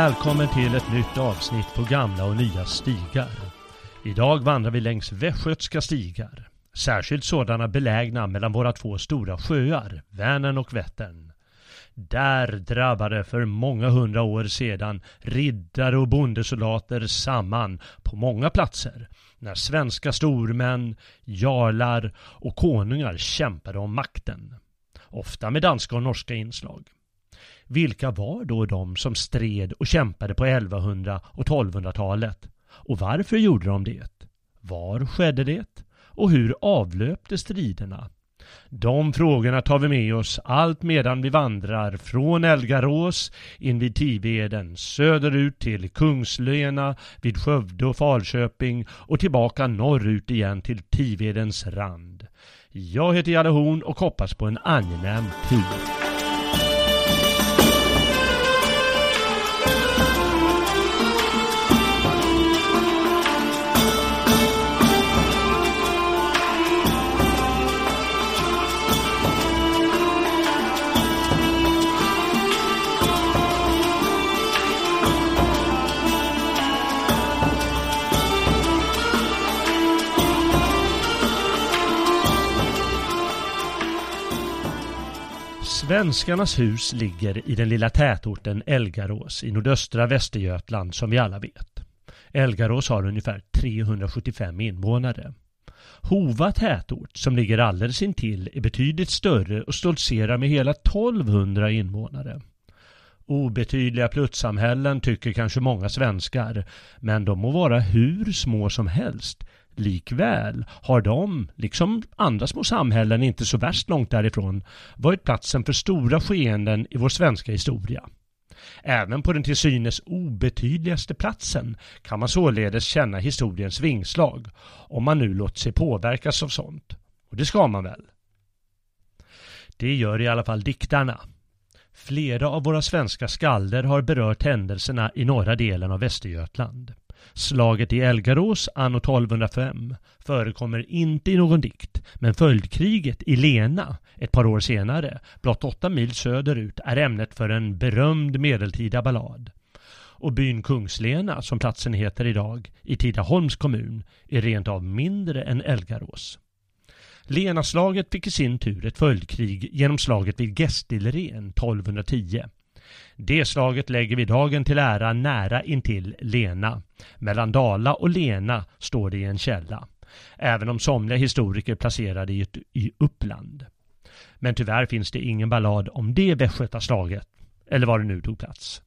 Välkommen till ett nytt avsnitt på gamla och nya stigar. Idag vandrar vi längs västgötska stigar. Särskilt sådana belägna mellan våra två stora sjöar, Vänern och Vättern. Där drabbade för många hundra år sedan riddare och bondesoldater samman på många platser när svenska stormän, jarlar och konungar kämpade om makten. Ofta med danska och norska inslag. Vilka var då de som stred och kämpade på 1100 och 1200-talet? Och varför gjorde de det? Var skedde det? Och hur avlöpte striderna? De frågorna tar vi med oss allt medan vi vandrar från Elgarås in vid Tiveden söderut till Kungslena vid Skövde och Falköping och tillbaka norrut igen till Tivedens rand. Jag heter Jalle Horn och hoppas på en angenäm tur. Svenskarnas hus ligger i den lilla tätorten Elgarås i nordöstra Västergötland som vi alla vet. Elgarås har ungefär 375 invånare. Hova tätort, som ligger alldeles intill, är betydligt större och stoltserar med hela 1200 invånare. Obetydliga pluttsamhällen tycker kanske många svenskar, men de må vara hur små som helst. Likväl har de, liksom andra små samhällen inte så värst långt därifrån, varit platsen för stora skeenden i vår svenska historia. Även på den till synes obetydligaste platsen kan man således känna historiens vingslag, om man nu låter sig påverkas av sånt. Och det ska man väl? Det gör i alla fall diktarna. Flera av våra svenska skalder har berört händelserna i norra delen av Västergötland. Slaget i Elgarås anno 1205 förekommer inte i någon dikt, men följdkriget i Lena ett par år senare, blott åtta mil söderut, är ämnet för en berömd medeltida ballad. Och byn Kungslena, som platsen heter idag, i Tidaholms kommun, är rent av mindre än Elgarås. Lenaslaget fick i sin tur ett följdkrig genom slaget vid Gästilren 1210 det slaget lägger vi dagen till ära nära intill Lena. Mellan Dala och Lena står det i en källa. Även om somliga historiker placerar det i Uppland. Men tyvärr finns det ingen ballad om det västgötaslaget, eller var det nu tog plats.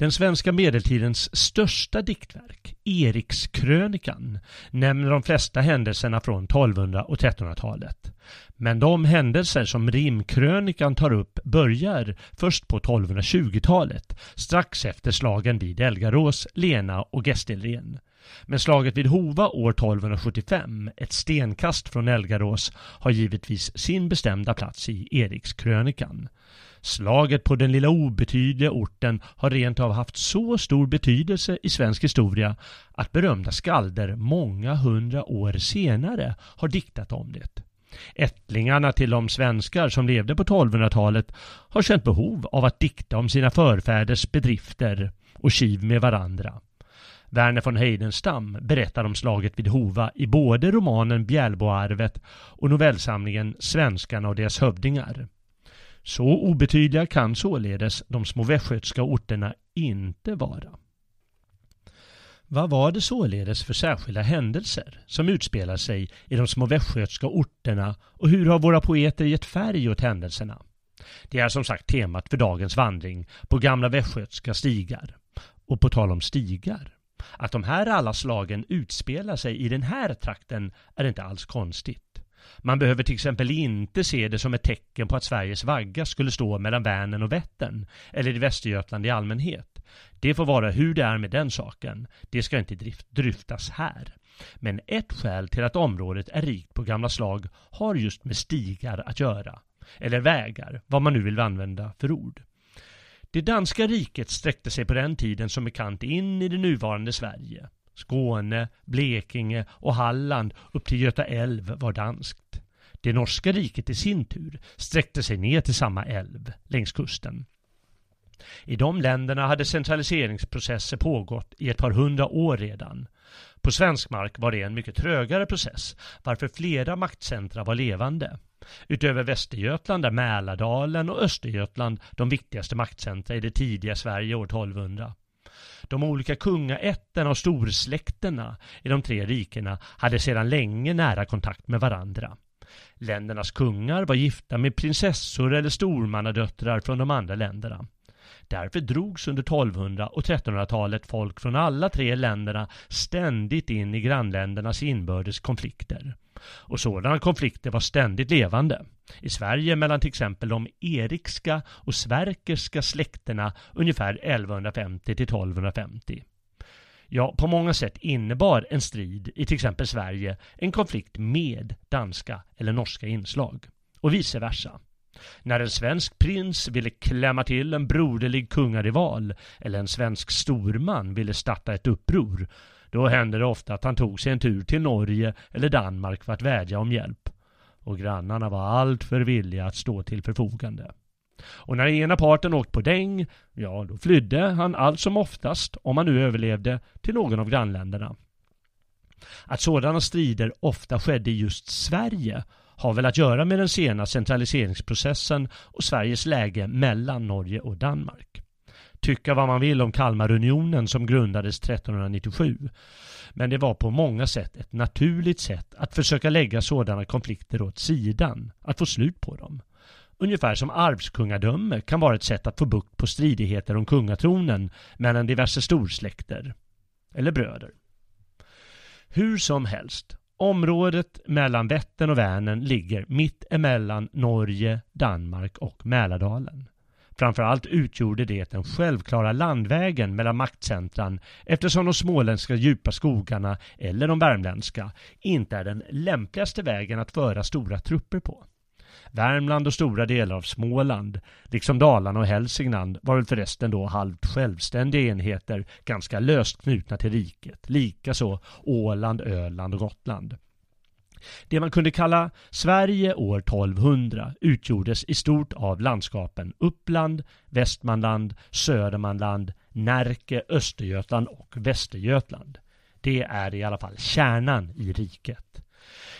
Den svenska medeltidens största diktverk, Erikskrönikan, nämner de flesta händelserna från 1200 och 1300-talet. Men de händelser som rimkrönikan tar upp börjar först på 1220-talet, strax efter slagen vid Elgarås, Lena och Gästelren. Men slaget vid Hova år 1275, ett stenkast från Elgarås, har givetvis sin bestämda plats i Erikskrönikan. Slaget på den lilla obetydliga orten har rent av haft så stor betydelse i svensk historia att berömda skalder många hundra år senare har diktat om det. Ättlingarna till de svenskar som levde på 1200-talet har känt behov av att dikta om sina förfäders bedrifter och kiv med varandra. Verner von Heidenstam berättar om slaget vid Hova i både romanen Bjälboarvet och novellsamlingen Svenskarna och deras hövdingar. Så obetydliga kan således de små västgötska orterna inte vara. Vad var det således för särskilda händelser som utspelar sig i de små västgötska orterna och hur har våra poeter gett färg åt händelserna? Det är som sagt temat för dagens vandring på gamla västgötska stigar. Och på tal om stigar, att de här alla slagen utspelar sig i den här trakten är inte alls konstigt. Man behöver till exempel inte se det som ett tecken på att Sveriges vagga skulle stå mellan Vänern och Vättern, eller i Västergötland i allmänhet. Det får vara hur det är med den saken. Det ska inte dryftas här. Men ett skäl till att området är rikt på gamla slag har just med stigar att göra. Eller vägar, vad man nu vill använda för ord. Det danska riket sträckte sig på den tiden som bekant in i det nuvarande Sverige. Skåne, Blekinge och Halland upp till Göta älv var danskt. Det norska riket i sin tur sträckte sig ner till samma älv längs kusten. I de länderna hade centraliseringsprocesser pågått i ett par hundra år redan. På svensk mark var det en mycket trögare process, varför flera maktcentra var levande. Utöver Västergötland är Mälardalen och Östergötland de viktigaste maktcentra i det tidiga Sverige år 1200. De olika kungaätterna och storsläkterna i de tre rikena hade sedan länge nära kontakt med varandra. Ländernas kungar var gifta med prinsessor eller stormannadöttrar från de andra länderna. Därför drogs under 1200 och 1300-talet folk från alla tre länderna ständigt in i grannländernas inbördes konflikter. Och sådana konflikter var ständigt levande. I Sverige mellan till exempel de erikska och sverkerska släkterna ungefär 1150 till 1250. Ja, på många sätt innebar en strid i till exempel Sverige en konflikt med danska eller norska inslag. Och vice versa. När en svensk prins ville klämma till en broderlig kungarival eller en svensk storman ville starta ett uppror då hände det ofta att han tog sig en tur till Norge eller Danmark för att vädja om hjälp. Och grannarna var alltför villiga att stå till förfogande. Och när ena parten åkt på däng, ja då flydde han allt som oftast, om han nu överlevde, till någon av grannländerna. Att sådana strider ofta skedde i just Sverige har väl att göra med den sena centraliseringsprocessen och Sveriges läge mellan Norge och Danmark. Tycka vad man vill om Kalmarunionen som grundades 1397. Men det var på många sätt ett naturligt sätt att försöka lägga sådana konflikter åt sidan, att få slut på dem. Ungefär som arvskungadöme kan vara ett sätt att få bukt på stridigheter om kungatronen mellan diverse storsläkter eller bröder. Hur som helst, området mellan Vättern och Vänern ligger mitt emellan Norge, Danmark och Mälardalen. Framförallt utgjorde det den självklara landvägen mellan maktcentran eftersom de småländska djupa skogarna eller de värmländska inte är den lämpligaste vägen att föra stora trupper på. Värmland och stora delar av Småland, liksom Dalarna och Hälsingland, var väl förresten då halvt självständiga enheter ganska löst knutna till riket. Likaså Åland, Öland och Gotland. Det man kunde kalla Sverige år 1200 utgjordes i stort av landskapen Uppland, Västmanland, Södermanland, Närke, Östergötland och Västergötland. Det är i alla fall kärnan i riket.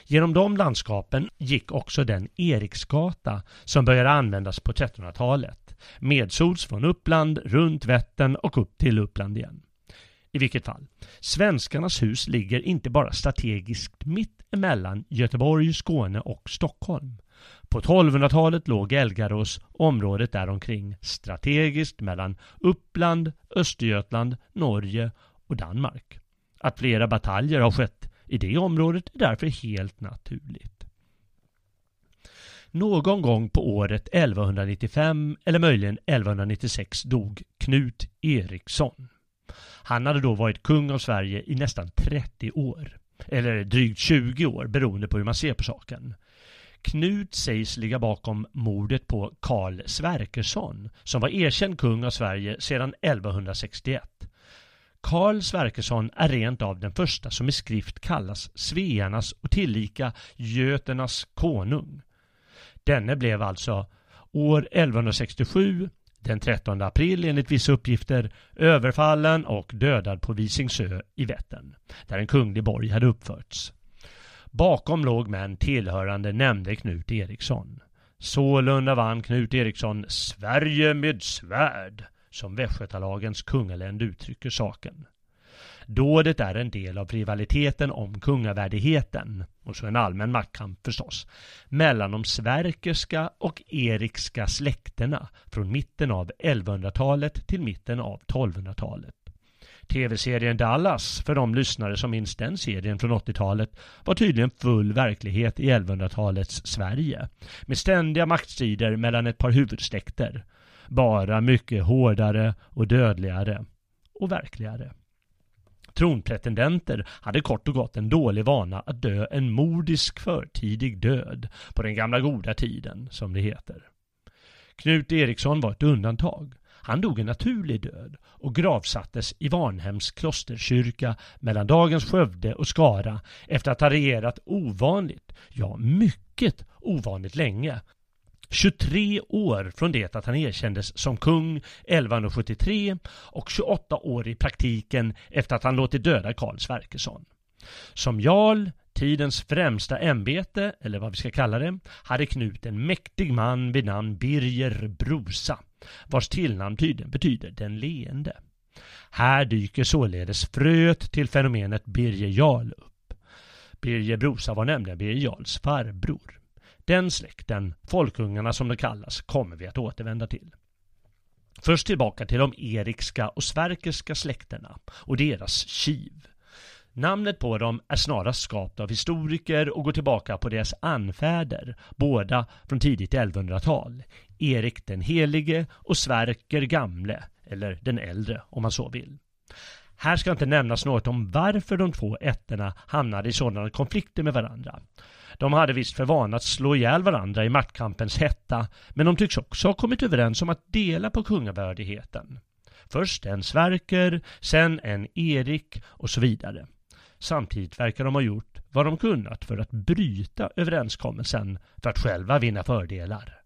Genom de landskapen gick också den Eriksgata som började användas på 1300-talet. Medsols från Uppland, runt Vättern och upp till Uppland igen. I vilket fall, svenskarnas hus ligger inte bara strategiskt mitt emellan Göteborg, Skåne och Stockholm. På 1200-talet låg Elgarås, området däromkring, strategiskt mellan Uppland, Östergötland, Norge och Danmark. Att flera bataljer har skett i det området är därför helt naturligt. Någon gång på året 1195 eller möjligen 1196 dog Knut Eriksson. Han hade då varit kung av Sverige i nästan 30 år. Eller drygt 20 år beroende på hur man ser på saken. Knut sägs ligga bakom mordet på Karl Sverkersson som var erkänd kung av Sverige sedan 1161. Karl Sverkersson är rent av den första som i skrift kallas Svearnas och tillika Göternas konung. Denne blev alltså år 1167 den 13 april enligt vissa uppgifter överfallen och dödad på Visingsö i Vättern, där en kunglig borg hade uppförts. Bakom låg män tillhörande nämnde Knut Eriksson. Sålunda vann Knut Eriksson Sverige med svärd, som Västgötalagens kungaländ uttrycker saken. Dådet är en del av rivaliteten om kungavärdigheten, och så en allmän maktkamp förstås, mellan de sverkerska och erikska släkterna från mitten av 1100-talet till mitten av 1200-talet. TV-serien Dallas, för de lyssnare som minns den serien från 80-talet, var tydligen full verklighet i 1100-talets Sverige. Med ständiga maktstrider mellan ett par huvudsläkter. Bara mycket hårdare och dödligare. Och verkligare. Tronpretendenter hade kort och gott en dålig vana att dö en mordisk förtidig död på den gamla goda tiden, som det heter. Knut Eriksson var ett undantag. Han dog en naturlig död och gravsattes i Varnhems klosterkyrka mellan dagens Skövde och Skara efter att ha regerat ovanligt, ja mycket ovanligt länge 23 år från det att han erkändes som kung 1173 och 28 år i praktiken efter att han låtit döda Karl Sverkesson. Som jarl, tidens främsta ämbete, eller vad vi ska kalla det, hade Knut en mäktig man vid namn Birger Brosa, vars tillnamn tydligen betyder den leende. Här dyker således fröet till fenomenet Birger Jarl upp. Birger Brosa var nämligen Birger Jarls farbror. Den släkten, folkungarna som de kallas, kommer vi att återvända till. Först tillbaka till de erikska och sverkerska släkterna och deras kiv. Namnet på dem är snarast skapat av historiker och går tillbaka på deras anfäder, båda från tidigt 1100-tal. Erik den helige och Sverker gamle, eller den äldre om man så vill. Här ska inte nämnas något om varför de två ätterna hamnade i sådana konflikter med varandra. De hade visst för vana att slå ihjäl varandra i maktkampens hetta, men de tycks också ha kommit överens om att dela på kungavärdigheten. Först en Sverker, sen en Erik och så vidare. Samtidigt verkar de ha gjort vad de kunnat för att bryta överenskommelsen för att själva vinna fördelar.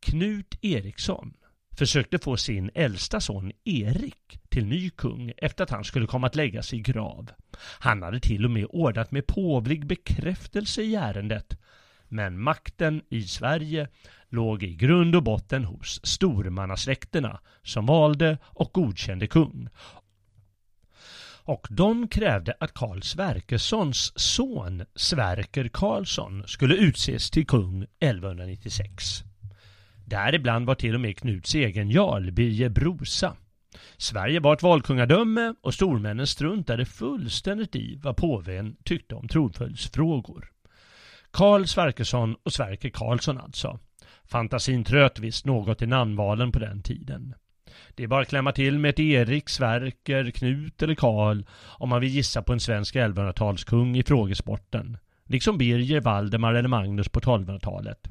Knut Eriksson försökte få sin äldsta son Erik till ny kung efter att han skulle komma att läggas i grav. Han hade till och med ordnat med påvlig bekräftelse i ärendet. Men makten i Sverige låg i grund och botten hos stormannasläkterna som valde och godkände kung. Och de krävde att Karl Sverkerssons son Sverker Karlsson skulle utses till kung 1196. Däribland var till och med Knuts egen jarl Birger Brosa. Sverige var ett valkungadöme och stormännen struntade fullständigt i vad påven tyckte om tronföljdsfrågor. Karl Sverkersson och Sverker Karlsson alltså. Fantasin tröt visst något i namnvalen på den tiden. Det är bara att klämma till med ett Erik, Sverker, Knut eller Karl om man vill gissa på en svensk 1100-talskung i frågesporten. Liksom Birger, Valdemar eller Magnus på 1200-talet.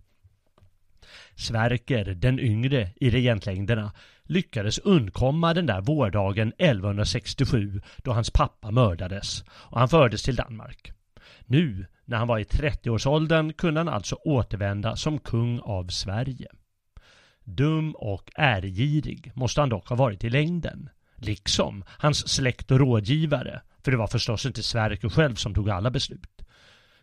Sverker, den yngre i regentlängderna, lyckades undkomma den där vårdagen 1167 då hans pappa mördades och han fördes till Danmark. Nu, när han var i 30-årsåldern, kunde han alltså återvända som kung av Sverige. Dum och ärgirig måste han dock ha varit i längden. Liksom hans släkt och rådgivare, för det var förstås inte Sverker själv som tog alla beslut.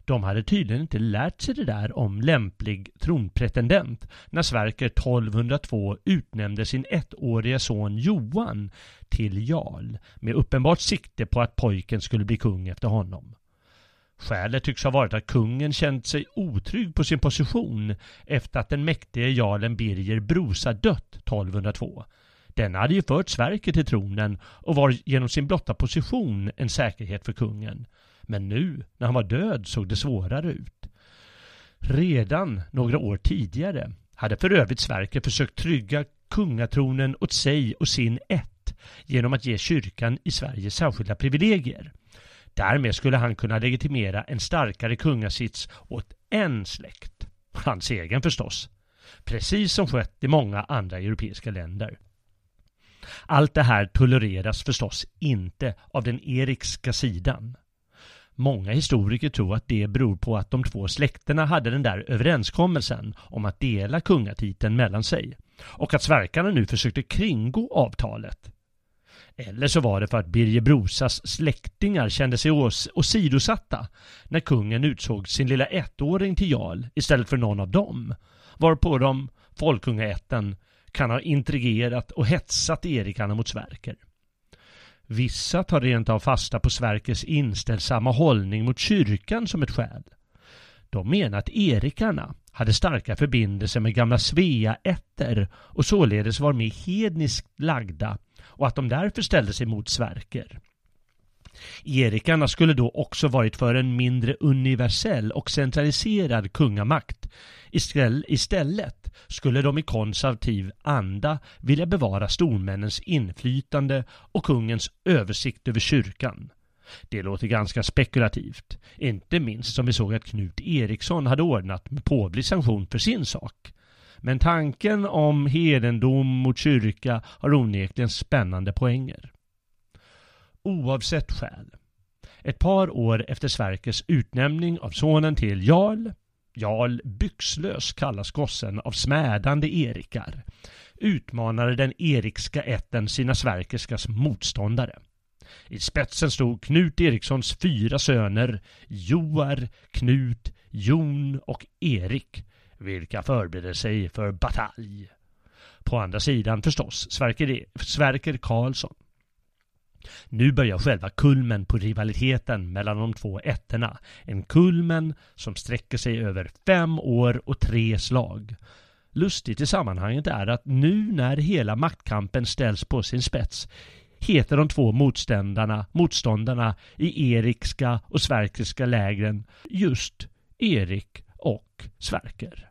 De hade tydligen inte lärt sig det där om lämplig tronpretendent när Sverker 1202 utnämnde sin ettårige son Johan till jarl med uppenbart sikte på att pojken skulle bli kung efter honom. Skälet tycks ha varit att kungen känt sig otrygg på sin position efter att den mäktige jarlen Birger Brosa dött 1202. Den hade ju fört Sverker till tronen och var genom sin blotta position en säkerhet för kungen. Men nu, när han var död, såg det svårare ut. Redan några år tidigare hade för övrigt Sverker försökt trygga kungatronen åt sig och sin ett genom att ge kyrkan i Sverige särskilda privilegier. Därmed skulle han kunna legitimera en starkare kungasits åt en släkt. Hans egen förstås. Precis som skett i många andra europeiska länder. Allt det här tolereras förstås inte av den erikska sidan. Många historiker tror att det beror på att de två släkterna hade den där överenskommelsen om att dela kungatiteln mellan sig och att sverkarna nu försökte kringgå avtalet. Eller så var det för att Birger Brosas släktingar kände sig åsidosatta när kungen utsåg sin lilla ettåring till jarl istället för någon av dem. varpå de, folkungaätten, kan ha intrigerat och hetsat erikarna mot Sverker. Vissa tar rent av fasta på Sverkers inställsamma hållning mot kyrkan som ett skäl. De menar att erikarna hade starka förbindelser med gamla Svea-ätter och således var mer hedniskt lagda och att de därför ställde sig mot Sverker. Erikarna skulle då också varit för en mindre universell och centraliserad kungamakt. Istället skulle de i konservativ anda vilja bevara stormännens inflytande och kungens översikt över kyrkan. Det låter ganska spekulativt, inte minst som vi såg att Knut Eriksson hade ordnat med påvlig sanktion för sin sak. Men tanken om hedendom mot kyrka har onekligen spännande poänger. Oavsett skäl. Ett par år efter Sverkers utnämning av sonen till Jarl, Jarl Byxlös kallas gossen av smädande Erikar, utmanade den erikska ätten sina Sverkerskas motståndare. I spetsen stod Knut Erikssons fyra söner Joar, Knut, Jon och Erik, vilka förberedde sig för batalj. På andra sidan förstås Sverker, Sverker Karlsson. Nu börjar själva kulmen på rivaliteten mellan de två ätterna. En kulmen som sträcker sig över fem år och tre slag. Lustigt i sammanhanget är att nu när hela maktkampen ställs på sin spets heter de två motståndarna, motståndarna i erikska och sverkerska lägren just Erik och Sverker.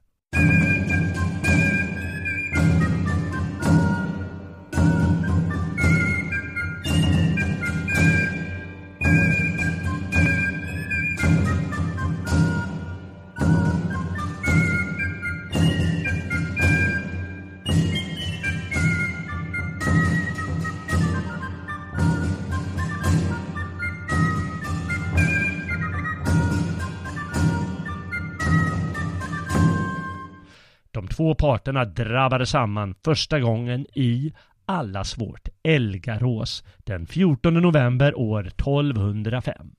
Två parterna drabbade samman första gången i allas vårt Elgarås den 14 november år 1205.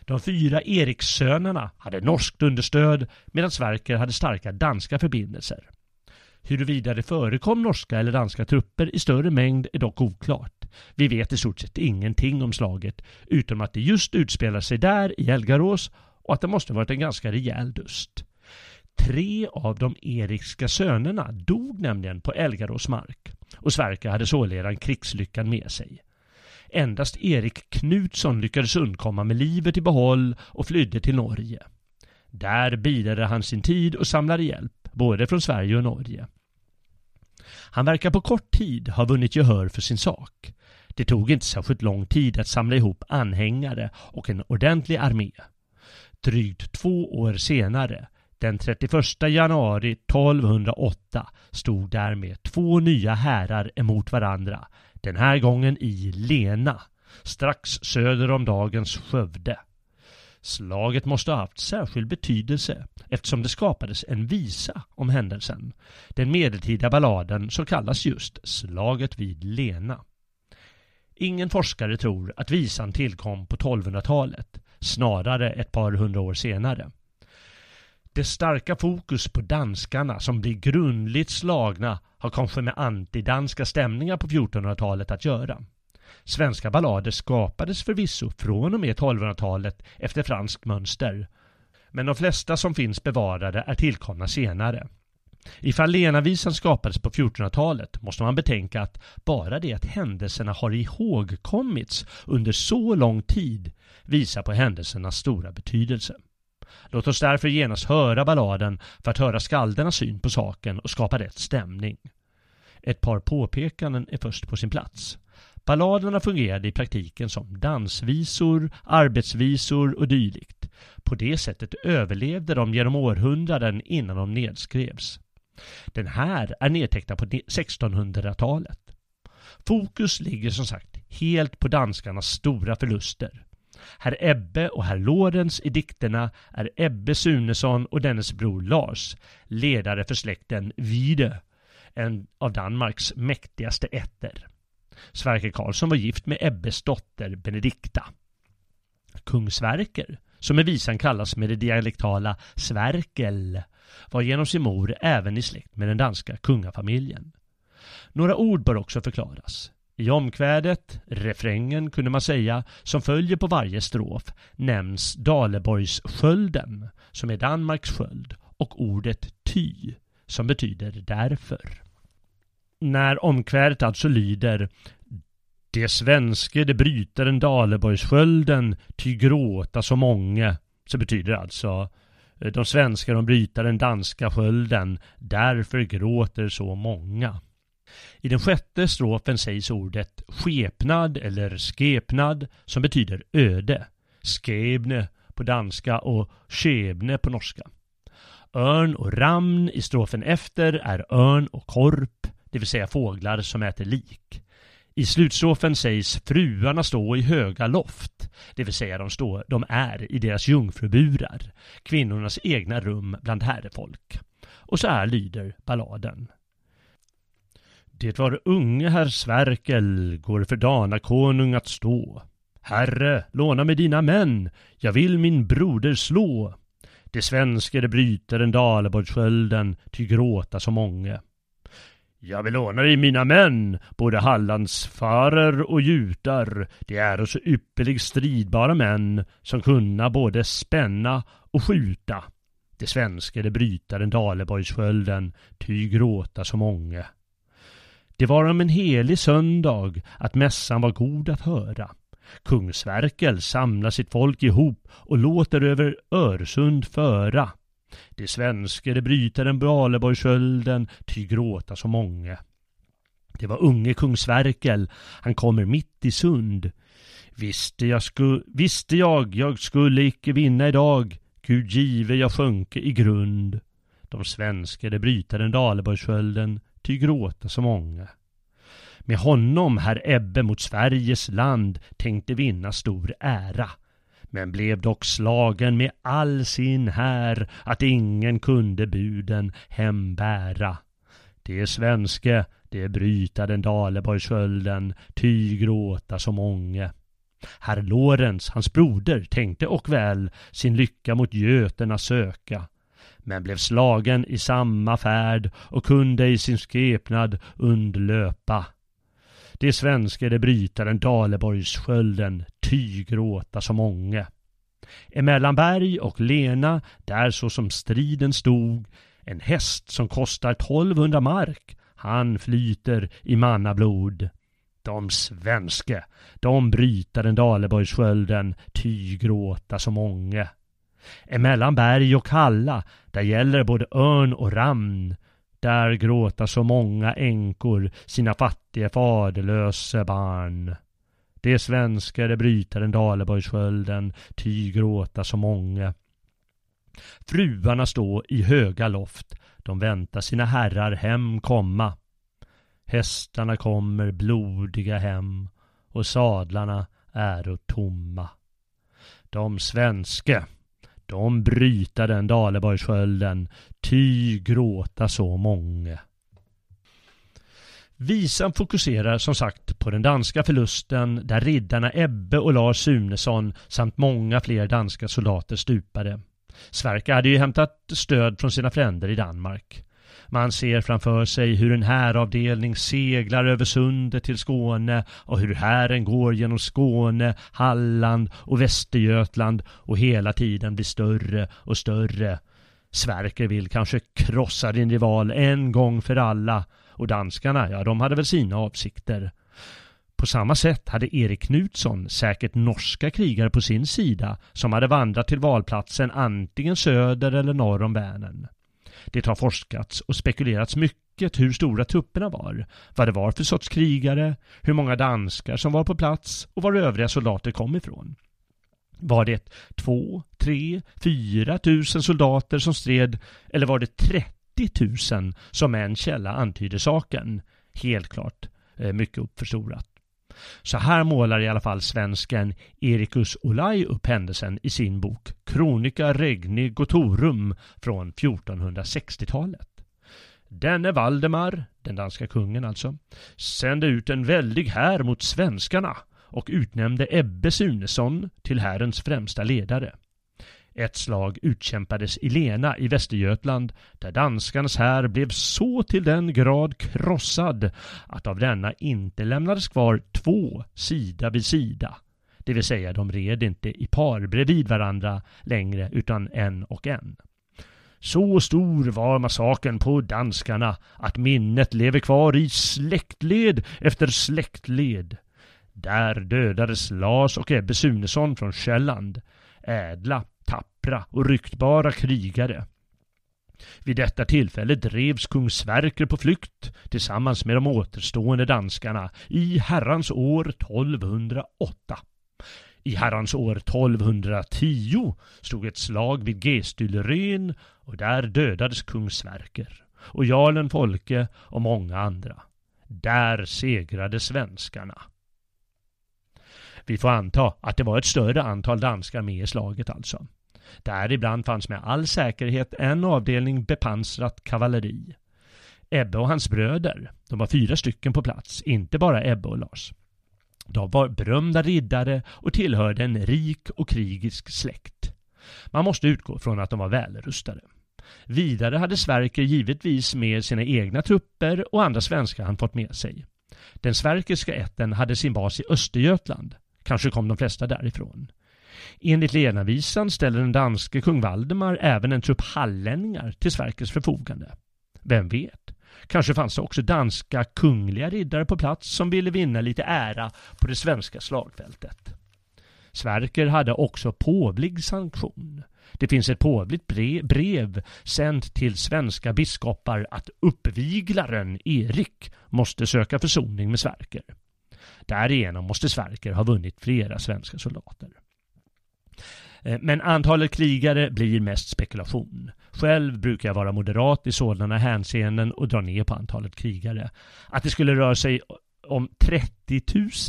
De fyra Erikssönerna hade norskt understöd medan Sverker hade starka danska förbindelser. Huruvida det förekom norska eller danska trupper i större mängd är dock oklart. Vi vet i stort sett ingenting om slaget, utom att det just utspelar sig där i Elgarås och att det måste varit en ganska rejäl dust. Tre av de erikska sönerna dog nämligen på Elgarås mark och Sverker hade således krigslyckan med sig. Endast Erik Knutsson lyckades undkomma med livet i behåll och flydde till Norge. Där bidade han sin tid och samlade hjälp, både från Sverige och Norge. Han verkar på kort tid ha vunnit gehör för sin sak. Det tog inte särskilt lång tid att samla ihop anhängare och en ordentlig armé. Drygt två år senare den 31 januari 1208 stod därmed två nya härar emot varandra, den här gången i Lena, strax söder om dagens Skövde. Slaget måste ha haft särskild betydelse eftersom det skapades en visa om händelsen. Den medeltida balladen som kallas just Slaget vid Lena. Ingen forskare tror att visan tillkom på 1200-talet, snarare ett par hundra år senare. Det starka fokus på danskarna som blir grundligt slagna har kanske med antidanska stämningar på 1400-talet att göra. Svenska ballader skapades förvisso från och med 1200-talet efter franskt mönster. Men de flesta som finns bevarade är tillkomna senare. Ifall Lenavisan skapades på 1400-talet måste man betänka att bara det att händelserna har ihågkommits under så lång tid visar på händelsernas stora betydelse. Låt oss därför genast höra balladen för att höra skaldernas syn på saken och skapa rätt stämning. Ett par påpekanden är först på sin plats. Balladerna fungerade i praktiken som dansvisor, arbetsvisor och dylikt. På det sättet överlevde de genom århundraden innan de nedskrevs. Den här är nedtecknad på 1600-talet. Fokus ligger som sagt helt på danskarnas stora förluster. Herr Ebbe och herr Lorenz i dikterna är Ebbe Sunesson och dennes bror Lars, ledare för släkten Vide, en av Danmarks mäktigaste ätter. Sverker Karlsson var gift med Ebbes dotter Benedikta. Kung Sverker, som i visan kallas med det dialektala Sverkel, var genom sin mor även i släkt med den danska kungafamiljen. Några ord bör också förklaras. I omkvädet, refrängen kunde man säga, som följer på varje strof, nämns Daleborgsskölden, som är Danmarks sköld, och ordet ty, som betyder därför. När omkvädet alltså lyder Det svenske det brytaren Daleborgsskölden ty gråta så många, så betyder det alltså de svenska de bryter den danska skölden, därför gråter så många. I den sjätte strofen sägs ordet skepnad eller skepnad som betyder öde. Skebne på danska och skebne på norska. Örn och ramn i strofen efter är örn och korp, det vill säga fåglar som äter lik. I slutstrofen sägs fruarna stå i höga loft, det vill säga de, stå, de är i deras jungfruburar, kvinnornas egna rum bland herrefolk. Och så här lyder balladen. Det var unge herr Sverkel går för Danakonung att stå. Herre, låna mig dina män, jag vill min broder slå. De svenske det bryter en Daleborgsskölden, ty gråta så många. Jag vill låna dig mina män, både Hallandsfarer och jutar. De är så ypperlig stridbara män, som kunna både spänna och skjuta. De svenske det bryter en Daleborgsskölden, ty gråta så många. Det var om en helig söndag att mässan var god att höra. Kung Sverkel samlar sitt folk ihop och låter över Öresund föra. De svenske de bryter den, Baleborgskölden, ty gråta så många. Det var unge kung Sverkel, han kommer mitt i sund. Visste jag, sku, visste jag, jag skulle icke vinna idag, Gud give jag sjönke i grund. De svenske de bryter den, Daleborgskölden, ty gråta så många. Med honom herr Ebbe mot Sveriges land tänkte vinna stor ära men blev dock slagen med all sin här att ingen kunde buden hembära. Det svenske, det bryta den Daleborgskölden, ty gråta så många. Herr Lorentz, hans broder, tänkte och väl sin lycka mot Göterna söka men blev slagen i samma färd och kunde i sin skepnad undlöpa. Det svenske det brytaren Daleborgsskölden, ty gråta så. Emellan Berg och Lena, där så som striden stod, en häst som kostar 1200 mark, han flyter i mannablod. De svenske, de brytaren Daleborgsskölden, ty gråta så. Emellan berg och kalla, där gäller både örn och ramn. Där gråta så många änkor sina fattiga faderlösa barn. Det svenskar brytaren Daleborgsskölden, ty gråta så många. Fruarna stå i höga loft, de väntar sina herrar hem komma. Hästarna kommer blodiga hem och sadlarna är tomma. De svenske de bryta den Daleborgsskölden, ty gråta så många. Visan fokuserar som sagt på den danska förlusten där riddarna Ebbe och Lars Sunesson samt många fler danska soldater stupade. Sverker hade ju hämtat stöd från sina fränder i Danmark. Man ser framför sig hur en häravdelning seglar över sundet till Skåne och hur hären går genom Skåne, Halland och Västergötland och hela tiden blir större och större. Sverker vill kanske krossa din rival en gång för alla och danskarna, ja de hade väl sina avsikter. På samma sätt hade Erik Knutsson säkert norska krigare på sin sida som hade vandrat till valplatsen antingen söder eller norr om Vänern. Det har forskats och spekulerats mycket hur stora trupperna var, vad det var för sorts krigare, hur många danskar som var på plats och var övriga soldater kom ifrån. Var det två, tre, fyra tusen soldater som stred eller var det 30 tusen som en källa antyder saken? Helt klart eh, mycket uppförstorat. Så här målar i alla fall svensken Erikus Olai upp händelsen i sin bok Kronika Regni Gotorum från 1460-talet. Denne Valdemar, den danska kungen alltså, sände ut en väldig här mot svenskarna och utnämnde Ebbe Sunesson till härens främsta ledare. Ett slag utkämpades i Lena i Västergötland där danskarnas här blev så till den grad krossad att av denna inte lämnades kvar två sida vid sida. Det vill säga de red inte i par bredvid varandra längre utan en och en. Så stor var massakern på danskarna att minnet lever kvar i släktled efter släktled. Där dödades Lars och Ebbe Sunesson från Själland, ädla, tappra och ryktbara krigare. Vid detta tillfälle drevs kung Sverker på flykt tillsammans med de återstående danskarna i herrans år 1208. I herrans år 1210 stod ett slag vid Gestylren och där dödades kung Sverker och jarlen Folke och många andra. Där segrade svenskarna. Vi får anta att det var ett större antal danskar med i slaget alltså. Däribland fanns med all säkerhet en avdelning bepansrat kavalleri. Ebbe och hans bröder, de var fyra stycken på plats, inte bara Ebbe och Lars. De var berömda riddare och tillhörde en rik och krigisk släkt. Man måste utgå från att de var välrustade. Vidare hade Sverker givetvis med sina egna trupper och andra svenskar han fått med sig. Den sverkerska ätten hade sin bas i Östergötland. Kanske kom de flesta därifrån. Enligt Lenavisan ställer den danske kung Valdemar även en trupp hallänningar till Sverkers förfogande. Vem vet? Kanske fanns det också danska kungliga riddare på plats som ville vinna lite ära på det svenska slagfältet. Sverker hade också påvlig sanktion. Det finns ett påvligt brev, brev sänt till svenska biskopar att uppviglaren Erik måste söka försoning med Sverker. Därigenom måste Sverker ha vunnit flera svenska soldater. Eh, men antalet krigare blir mest spekulation. Själv brukar jag vara moderat i sådana hänseenden och dra ner på antalet krigare. Att det skulle röra sig om 30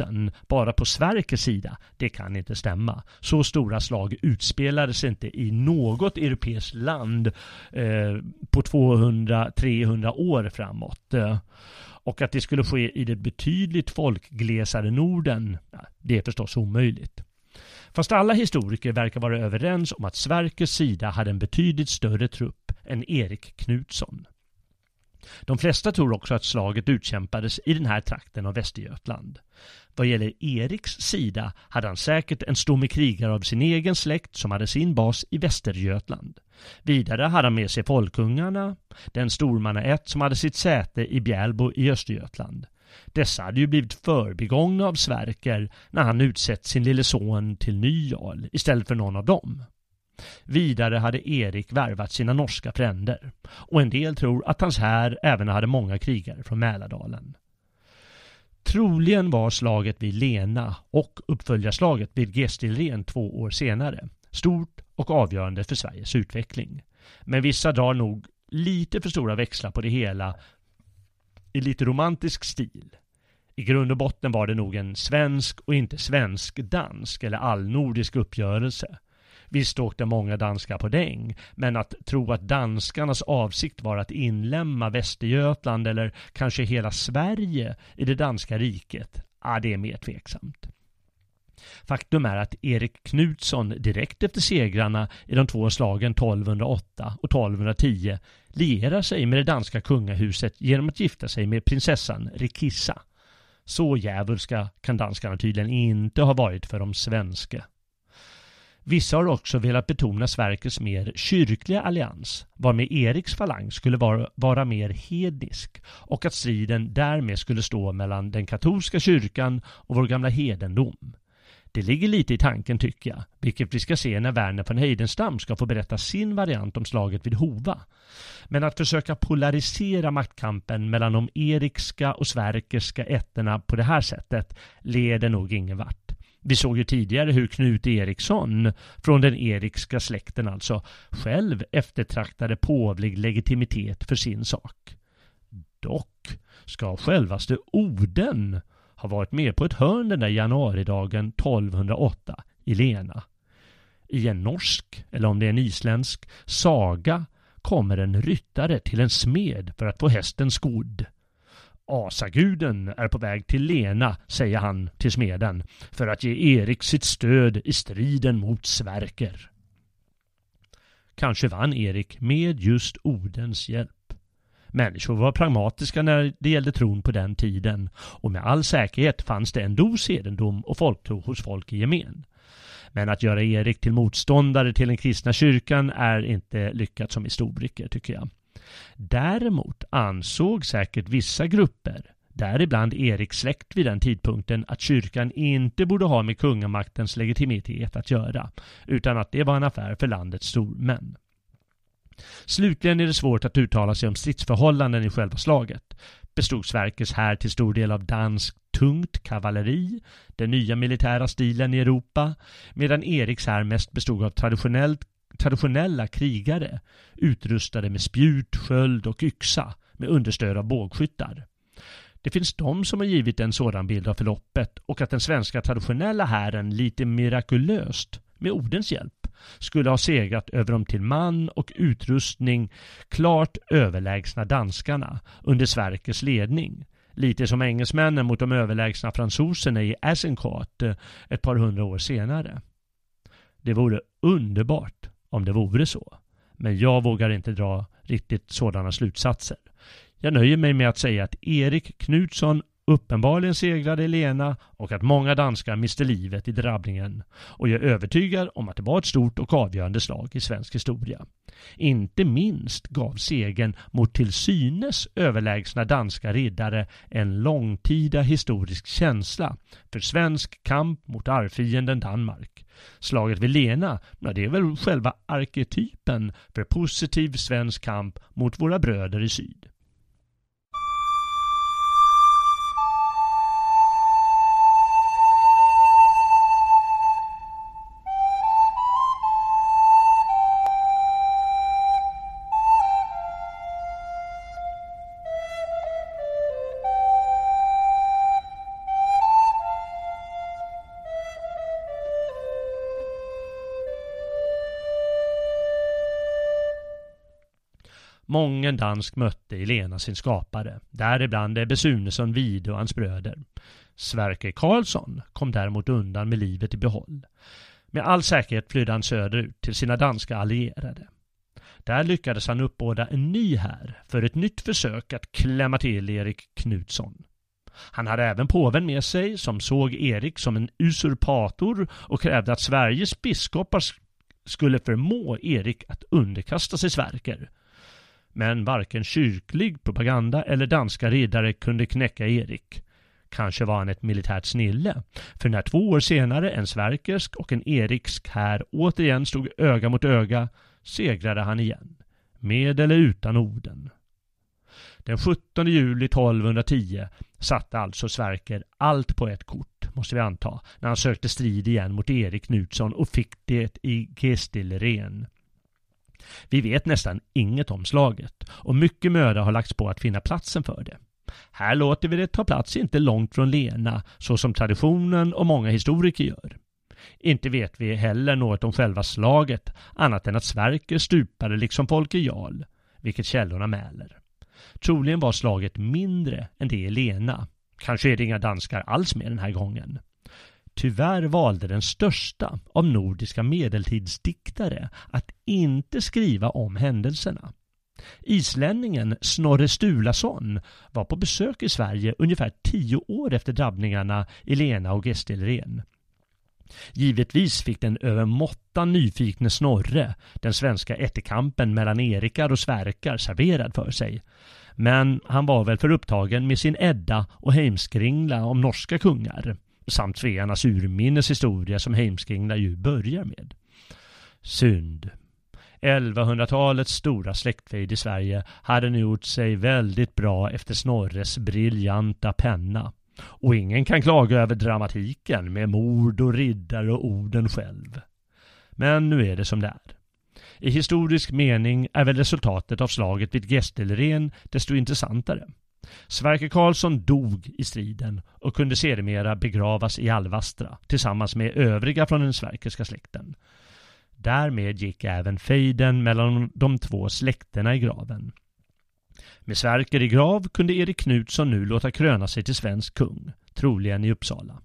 000 bara på Sveriges sida, det kan inte stämma. Så stora slag utspelades inte i något europeiskt land eh, på 200-300 år framåt. Eh, och att det skulle ske i det betydligt folkglesare Norden, det är förstås omöjligt. Fast alla historiker verkar vara överens om att Sverkers sida hade en betydligt större trupp än Erik Knutsson. De flesta tror också att slaget utkämpades i den här trakten av Västergötland. Vad gäller Eriks sida hade han säkert en stomme krigare av sin egen släkt som hade sin bas i Västergötland. Vidare hade han med sig folkungarna, den stormannaätt som hade sitt säte i Bjälbo i Östergötland. Dessa hade ju blivit förbigångna av Sverker när han utsett sin lille son till ny jarl istället för någon av dem. Vidare hade Erik värvat sina norska fränder och en del tror att hans här även hade många krigare från Mälardalen. Troligen var slaget vid Lena och uppföljarslaget vid Gestilren två år senare stort och avgörande för Sveriges utveckling. Men vissa drar nog lite för stora växlar på det hela i lite romantisk stil. I grund och botten var det nog en svensk och inte svensk-dansk eller allnordisk uppgörelse. Visst åkte många danskar på däng, men att tro att danskarnas avsikt var att inlämna Västergötland eller kanske hela Sverige i det danska riket, ja, det är mer tveksamt. Faktum är att Erik Knutsson direkt efter segrarna i de två slagen 1208 och 1210 lierar sig med det danska kungahuset genom att gifta sig med prinsessan Rikissa. Så djävulska kan danskarna tydligen inte ha varit för de svenska. Vissa har också velat betona Sverkers mer kyrkliga allians, varmed Eriks falang skulle vara, vara mer hednisk och att striden därmed skulle stå mellan den katolska kyrkan och vår gamla hedendom. Det ligger lite i tanken tycker jag, vilket vi ska se när Werner von Heidenstam ska få berätta sin variant om slaget vid Hova. Men att försöka polarisera maktkampen mellan de erikska och sverkerska ätterna på det här sättet leder nog ingen vart. Vi såg ju tidigare hur Knut Eriksson, från den erikska släkten alltså, själv eftertraktade påvlig legitimitet för sin sak. Dock ska självaste Oden har varit med på ett hörn den där januaridagen 1208 i Lena. I en norsk, eller om det är en isländsk, saga kommer en ryttare till en smed för att få hästen skodd. Asaguden är på väg till Lena, säger han till smeden, för att ge Erik sitt stöd i striden mot Sverker. Kanske vann Erik med just Odens hjälp. Människor var pragmatiska när det gällde tron på den tiden och med all säkerhet fanns det en dos hedendom och folktro hos folk i gemen. Men att göra Erik till motståndare till den kristna kyrkan är inte lyckat som historiker tycker jag. Däremot ansåg säkert vissa grupper, däribland Eriks släkt vid den tidpunkten, att kyrkan inte borde ha med kungamaktens legitimitet att göra, utan att det var en affär för landets stormän. Slutligen är det svårt att uttala sig om stridsförhållanden i själva slaget. Bestod Sverkes här till stor del av dansk tungt kavalleri, den nya militära stilen i Europa, medan Eriks här mest bestod av traditionellt traditionella krigare utrustade med spjut, sköld och yxa med understöd av bågskyttar. Det finns de som har givit en sådan bild av förloppet och att den svenska traditionella hären lite mirakulöst, med Odens hjälp, skulle ha segrat över de till man och utrustning klart överlägsna danskarna under Sverkers ledning. Lite som engelsmännen mot de överlägsna fransoserna i Azincourt eh, ett par hundra år senare. Det vore underbart om det vore så. Men jag vågar inte dra riktigt sådana slutsatser. Jag nöjer mig med att säga att Erik Knutsson uppenbarligen segrade Lena och att många danskar miste livet i drabbningen. Och jag är övertygad om att det var ett stort och avgörande slag i svensk historia. Inte minst gav segern mot till synes överlägsna danska riddare en långtida historisk känsla för svensk kamp mot arvfienden Danmark. Slaget vid Lena, ja, det är väl själva arketypen för positiv svensk kamp mot våra bröder i syd. Mången dansk mötte i Lena sin skapare, däribland Ebbe Sunesson Vide och hans bröder. Sverker Karlsson kom däremot undan med livet i behåll. Med all säkerhet flydde han söderut till sina danska allierade. Där lyckades han uppbåda en ny här för ett nytt försök att klämma till Erik Knutsson. Han hade även påven med sig som såg Erik som en usurpator och krävde att Sveriges biskopar skulle förmå Erik att underkasta sig Sverker men varken kyrklig propaganda eller danska riddare kunde knäcka Erik. Kanske var han ett militärt snille, för när två år senare en sverkersk och en eriksk här återigen stod öga mot öga segrade han igen, med eller utan orden. Den 17 juli 1210 satte alltså Sverker allt på ett kort, måste vi anta, när han sökte strid igen mot Erik Knutsson och fick det i Gestilren. Vi vet nästan inget om slaget och mycket möda har lagts på att finna platsen för det. Här låter vi det ta plats inte långt från Lena, så som traditionen och många historiker gör. Inte vet vi heller något om själva slaget, annat än att Sverker stupade liksom Folke Jarl, vilket källorna mäler. Troligen var slaget mindre än det i Lena. Kanske är det inga danskar alls med den här gången tyvärr valde den största av nordiska medeltidsdiktare att inte skriva om händelserna. Islänningen Snorre Sturlason var på besök i Sverige ungefär tio år efter drabbningarna i Lena och Gästelren. Givetvis fick den övermåttan nyfikne Snorre den svenska ättekampen mellan Erikar och Sverkar serverad för sig. Men han var väl för upptagen med sin Edda och Heimskringla om norska kungar samt Svearnas urminnes historia som Heimskringla ju börjar med. Synd. 1100-talets stora släktfejd i Sverige hade nu gjort sig väldigt bra efter Snorres briljanta penna. Och ingen kan klaga över dramatiken med mord och riddare och orden själv. Men nu är det som det är. I historisk mening är väl resultatet av slaget vid Gästelren desto intressantare. Sverker Karlsson dog i striden och kunde sedermera begravas i Alvastra tillsammans med övriga från den sverkerska släkten. Därmed gick även fejden mellan de två släkterna i graven. Med Sverker i grav kunde Erik Knutsson nu låta kröna sig till svensk kung, troligen i Uppsala.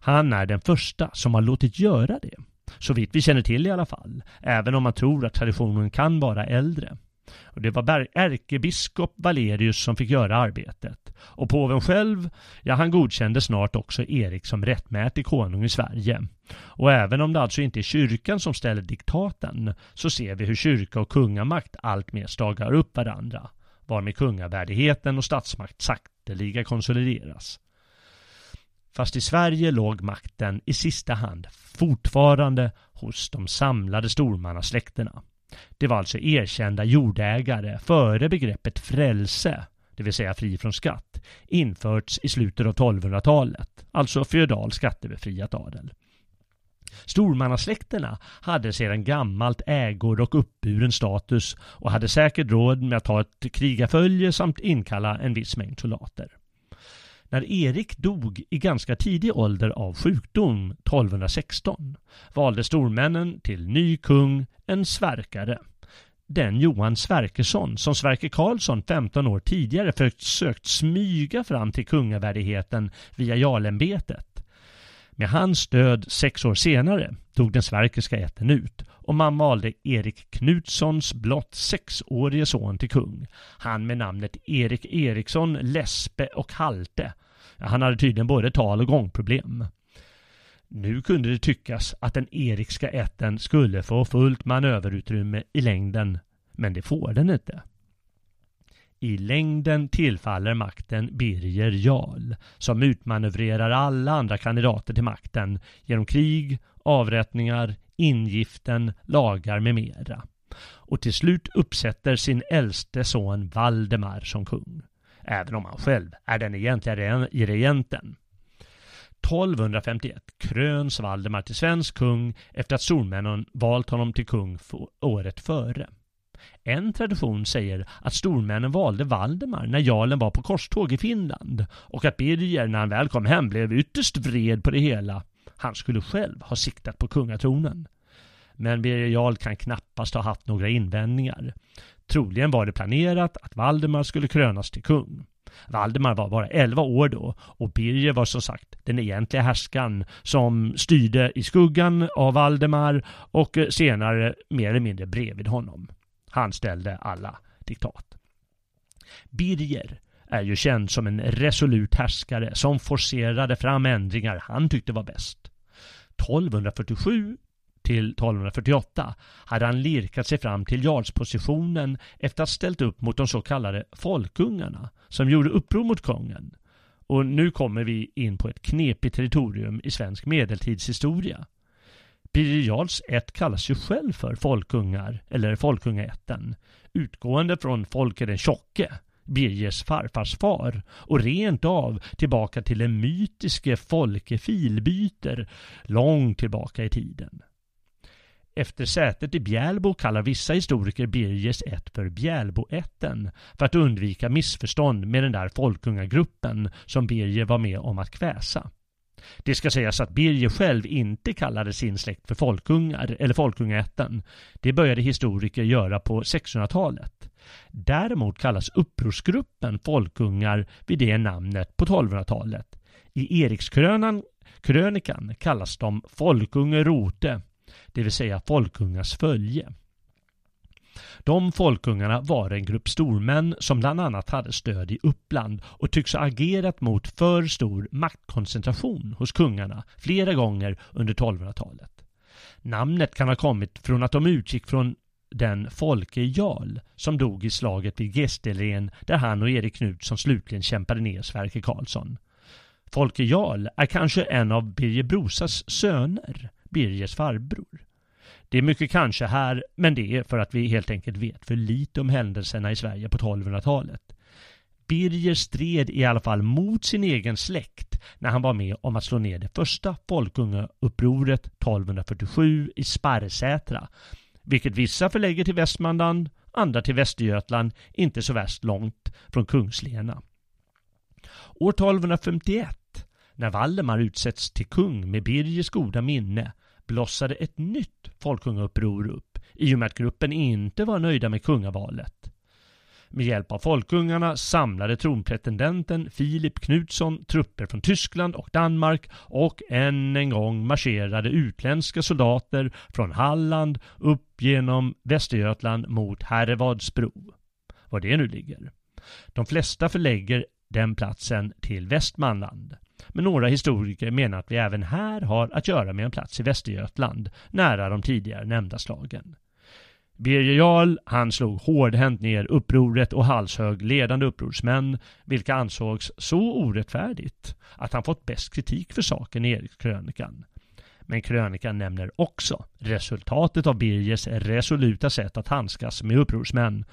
Han är den första som har låtit göra det. Så vitt vi känner till i alla fall, även om man tror att traditionen kan vara äldre. Och det var ärkebiskop Valerius som fick göra arbetet. Och påven själv, ja han godkände snart också Erik som rättmätig konung i Sverige. Och även om det alltså inte är kyrkan som ställer diktaten så ser vi hur kyrka och kungamakt alltmer stagar upp varandra. Varmed kungavärdigheten och statsmakt sakteliga konsolideras. Fast i Sverige låg makten i sista hand fortfarande hos de samlade stormannasläkterna. Det var alltså erkända jordägare före begreppet frälse, det vill säga fri från skatt, införts i slutet av 1200-talet, alltså feodal skattebefriat adel. Stormannasläkterna hade sedan gammalt ägor och uppburen status och hade säkert råd med att ta ett krigarfölje samt inkalla en viss mängd soldater. När Erik dog i ganska tidig ålder av sjukdom 1216 valde stormännen till ny kung en Sverkare. Den Johan Sverkersson som Sverker Karlsson 15 år tidigare försökt smyga fram till kungavärdigheten via jarlämbetet. Med hans död sex år senare tog den sverkerska ätten ut och man valde Erik Knutssons blott sexårige son till kung. Han med namnet Erik Eriksson, Lespe och Halte. Han hade tydligen både tal och gångproblem. Nu kunde det tyckas att den erikska ätten skulle få fullt manöverutrymme i längden, men det får den inte. I längden tillfaller makten Birger Jarl, som utmanövrerar alla andra kandidater till makten genom krig, avrättningar, ingiften, lagar med mera. Och till slut uppsätter sin äldste son Valdemar som kung. Även om han själv är den egentliga regenten. 1251 kröns Valdemar till svensk kung efter att stormännen valt honom till kung året före. En tradition säger att stormännen valde Valdemar när jarlen var på korståg i Finland och att Birger när han väl kom hem blev ytterst vred på det hela. Han skulle själv ha siktat på kungatronen. Men Birger Jarl kan knappast ha haft några invändningar. Troligen var det planerat att Valdemar skulle krönas till kung. Valdemar var bara 11 år då och Birger var som sagt den egentliga härskaren som styrde i skuggan av Valdemar och senare mer eller mindre bredvid honom. Han ställde alla diktat. Birger är ju känd som en resolut härskare som forcerade fram ändringar han tyckte var bäst. 1247 till 1248 hade han lirkat sig fram till jarlspositionen efter att ha ställt upp mot de så kallade folkungarna som gjorde uppror mot kungen. Och nu kommer vi in på ett knepigt territorium i svensk medeltidshistoria. Birger Jarls ett kallas ju själv för folkungar, eller folkungaätten, utgående från Folke den tjocke, Birgers farfars far, och rent av tillbaka till den mytiske Folke Filbyter, långt tillbaka i tiden. Efter sätet i Bjälbo kallar vissa historiker Birgers ett för Bjälboätten för att undvika missförstånd med den där folkungagruppen som Birger var med om att kväsa. Det ska sägas att Birger själv inte kallade sin släkt för folkungar eller folkungaätten. Det började historiker göra på 1600-talet. Däremot kallas upprorsgruppen folkungar vid det namnet på 1200-talet. I Erikskrönikan kallas de Folkunge Rote det vill säga folkungas följe. De folkungarna var en grupp stormän som bland annat hade stöd i Uppland och tycks ha agerat mot för stor maktkoncentration hos kungarna flera gånger under 1200-talet. Namnet kan ha kommit från att de utgick från den Folke Jarl som dog i slaget vid Gästelen där han och Erik Knutsson slutligen kämpade ner Sverker Karlsson. Folke Jarl är kanske en av Birger Brosas söner Birgers farbror. Det är mycket kanske här, men det är för att vi helt enkelt vet för lite om händelserna i Sverige på 1200-talet. Birger stred i alla fall mot sin egen släkt när han var med om att slå ner det första folkungaupproret 1247 i Sparrsätra, vilket vissa förlägger till Västmanland, andra till Västergötland, inte så värst långt från Kungslena. År 1251 när Valdemar utsätts till kung med Birgers goda minne blossade ett nytt folkungauppror upp i och med att gruppen inte var nöjda med kungavalet. Med hjälp av folkungarna samlade tronpretendenten Filip Knutsson trupper från Tyskland och Danmark och än en gång marscherade utländska soldater från Halland upp genom Västergötland mot Herrevadsbro. Var det nu ligger. De flesta förlägger den platsen till Västmanland. Men några historiker menar att vi även här har att göra med en plats i Västergötland, nära de tidigare nämnda slagen. Birger Jarl, han slog hårdhänt ner upproret och halshög ledande upprorsmän, vilka ansågs så orättfärdigt att han fått bäst kritik för saken i Erikskrönikan. Men krönikan nämner också resultatet av Birgers resoluta sätt att handskas med upprorsmän.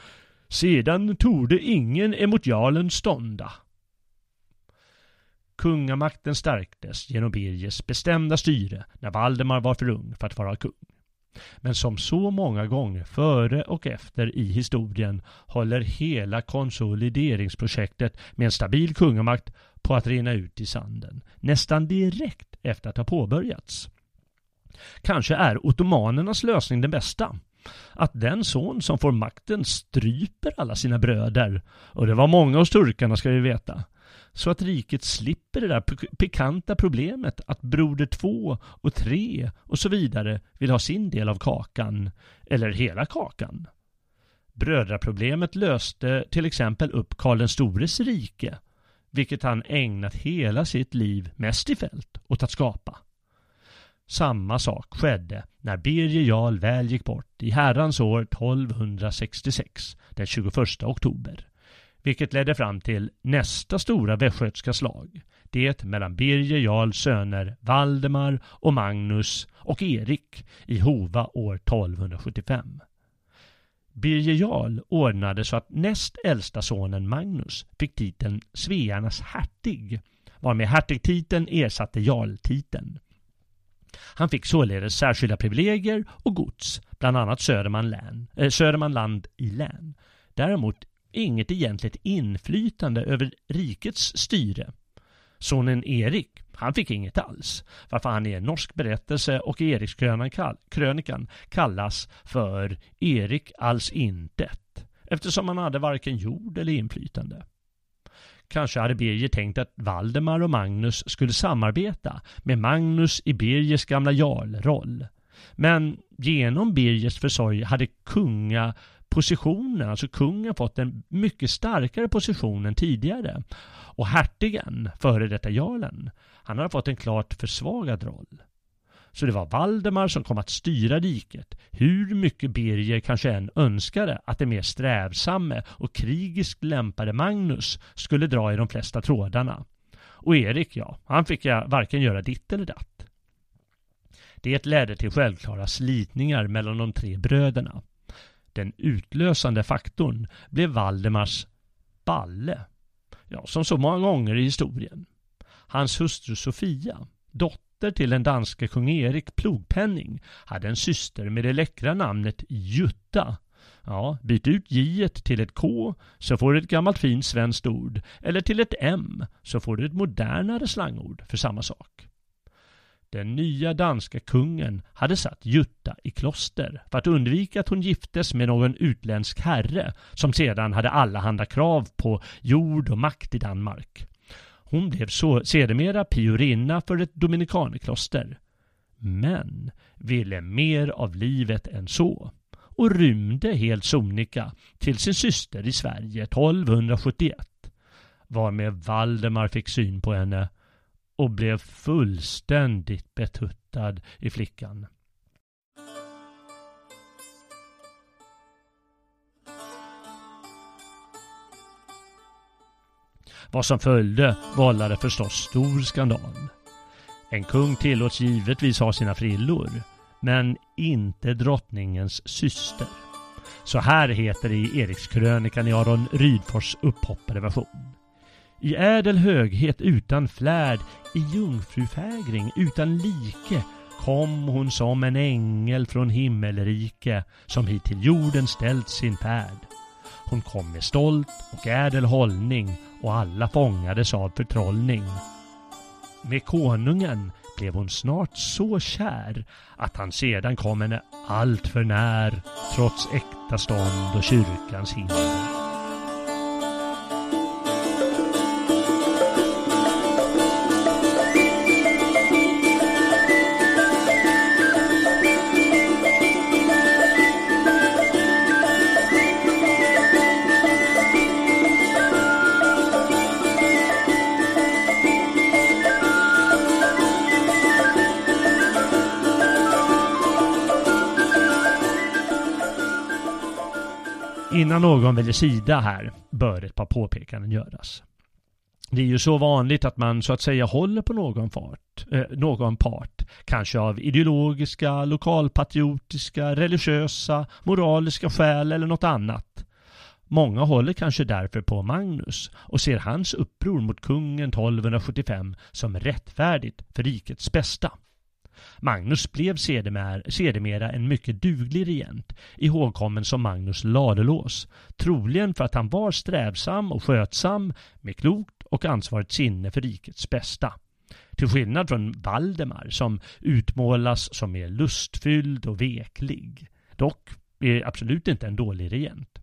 Sedan torde ingen emot jarlen stånda. Kungamakten stärktes genom Birgers bestämda styre när Valdemar var för ung för att vara kung. Men som så många gånger före och efter i historien håller hela konsolideringsprojektet med en stabil kungamakt på att rinna ut i sanden. Nästan direkt efter att ha påbörjats. Kanske är ottomanernas lösning den bästa. Att den son som får makten stryper alla sina bröder. Och det var många hos turkarna ska vi veta så att riket slipper det där pikanta problemet att broder två och tre och så vidare vill ha sin del av kakan, eller hela kakan. Brödraproblemet löste till exempel upp Karl den stores rike, vilket han ägnat hela sitt liv mest i fält åt att skapa. Samma sak skedde när Birger Jarl väl gick bort i herrans år 1266, den 21 oktober vilket ledde fram till nästa stora västgötska slag. Det mellan Birger Jarls söner Valdemar och Magnus och Erik i Hova år 1275. Birger Jarl ordnade så att näst äldsta sonen Magnus fick titeln Svearnas hertig, varmed hertigtiteln ersatte jarltiteln. Han fick således särskilda privilegier och gods, bland annat Södermanland, äh, Södermanland i län. Däremot inget egentligt inflytande över rikets styre. Sonen Erik, han fick inget alls, varför han i en norsk berättelse och i Erikskrönikan kallas för Erik alls intet, eftersom han hade varken jord eller inflytande. Kanske hade Birger tänkt att Valdemar och Magnus skulle samarbeta med Magnus i Birgers gamla jarlroll. Men genom Birgers försorg hade kunga positionen, alltså kungen fått en mycket starkare position än tidigare. Och hertigen, före detta jarlen, han hade fått en klart försvagad roll. Så det var Valdemar som kom att styra riket, hur mycket Birger kanske än önskade att den mer strävsamme och krigiskt lämpade Magnus skulle dra i de flesta trådarna. Och Erik, ja, han fick jag varken göra ditt eller datt. Det ledde till självklara slitningar mellan de tre bröderna. Den utlösande faktorn blev Valdemars balle. Ja, som så många gånger i historien. Hans hustru Sofia, dotter till den danske kung Erik Plogpenning, hade en syster med det läckra namnet Jutta. Ja, byt ut J till ett K så får du ett gammalt fint svenskt ord. Eller till ett M så får du ett modernare slangord för samma sak. Den nya danska kungen hade satt Jutta i kloster för att undvika att hon giftes med någon utländsk herre som sedan hade allehanda krav på jord och makt i Danmark. Hon blev så sedermera piorinna för ett dominikanerkloster. Men ville mer av livet än så och rymde helt sonika till sin syster i Sverige 1271 varmed Valdemar fick syn på henne och blev fullständigt betuttad i flickan. Vad som följde vållade förstås stor skandal. En kung tillåts givetvis ha sina frillor, men inte drottningens syster. Så här heter det i Erikskrönikan i Aron Rydfors upphoppade version. I ädel höghet utan flärd, i jungfrufägring utan like kom hon som en ängel från himmelrike som hit till jorden ställt sin färd. Hon kom med stolt och ädel hållning och alla fångades av förtrollning. Med konungen blev hon snart så kär att han sedan kom henne allt för när trots äkta stånd och kyrkans hinder. Innan någon väljer sida här bör ett par påpekanden göras. Det är ju så vanligt att man så att säga håller på någon, fart, eh, någon part. Kanske av ideologiska, lokalpatriotiska, religiösa, moraliska skäl eller något annat. Många håller kanske därför på Magnus och ser hans uppror mot kungen 1275 som rättfärdigt för rikets bästa. Magnus blev sedermera en mycket duglig regent, ihågkommen som Magnus Ladulås, troligen för att han var strävsam och skötsam med klokt och ansvarigt sinne för rikets bästa. Till skillnad från Valdemar som utmålas som mer lustfylld och veklig. Dock är absolut inte en dålig regent.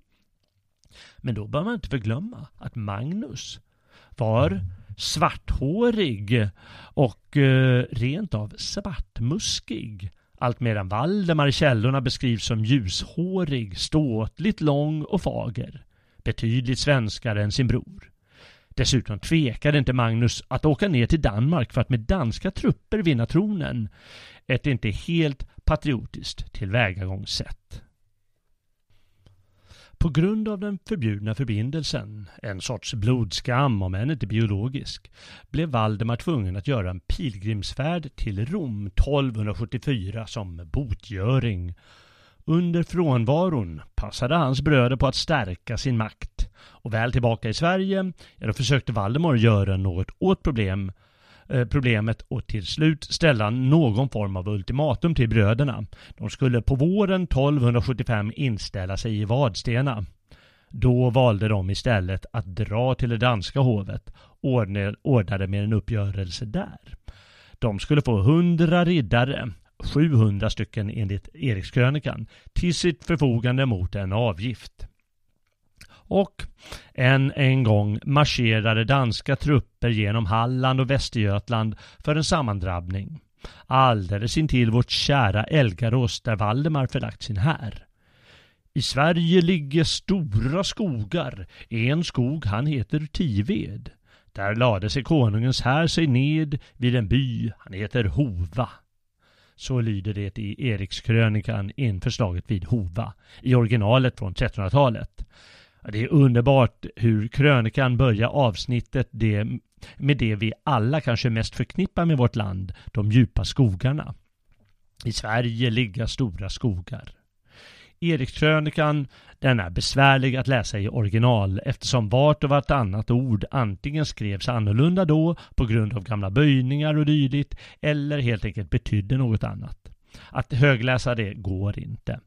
Men då bör man inte förglömma att Magnus var svarthårig och eh, rent av svartmuskig. Allt medan Valdemar i källorna beskrivs som ljushårig, ståtligt lång och fager. Betydligt svenskare än sin bror. Dessutom tvekade inte Magnus att åka ner till Danmark för att med danska trupper vinna tronen. Ett inte helt patriotiskt tillvägagångssätt. På grund av den förbjudna förbindelsen, en sorts blodskam om än inte biologisk, blev Valdemar tvungen att göra en pilgrimsfärd till Rom 1274 som botgöring. Under frånvaron passade hans bröder på att stärka sin makt. Och väl tillbaka i Sverige, ja, då försökte Valdemar göra något åt problemet. Eh, problemet och till slut ställa någon form av ultimatum till bröderna. De skulle på våren 1275 inställa sig i Vadstena. Då valde de istället att dra till det danska hovet och ordnade med en uppgörelse där. De skulle få 100 riddare, 700 stycken enligt Erikskrönikan, till sitt förfogande mot en avgift och än en gång marscherade danska trupper genom Halland och Västergötland för en sammandrabbning. Alldeles intill vårt kära Elgarås där Valdemar förlagt sin här. I Sverige ligger stora skogar. En skog han heter Tived. Där lade sig konungens här sig ned vid en by han heter Hova. Så lyder det i Erikskrönikan inför slaget vid Hova i originalet från 1300-talet. Det är underbart hur krönikan börjar avsnittet det, med det vi alla kanske mest förknippar med vårt land, de djupa skogarna. I Sverige ligger stora skogar. Erikskrönikan, den är besvärlig att läsa i original eftersom vart och vartannat ord antingen skrevs annorlunda då på grund av gamla böjningar och dylikt eller helt enkelt betydde något annat. Att högläsa det går inte.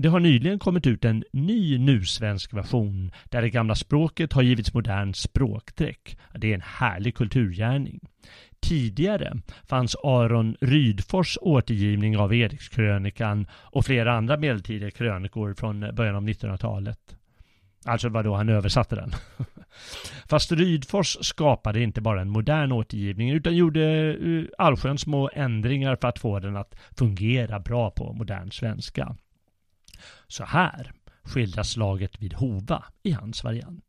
Det har nyligen kommit ut en ny nusvensk version där det gamla språket har givits modern språkträck. Det är en härlig kulturgärning. Tidigare fanns Aron Rydfors återgivning av Erikskrönikan och flera andra medeltida krönikor från början av 1900-talet. Alltså var då han översatte den. Fast Rydfors skapade inte bara en modern återgivning utan gjorde eh, allsköns små ändringar för att få den att fungera bra på modern svenska. Så här skildras slaget vid Hova i hans variant.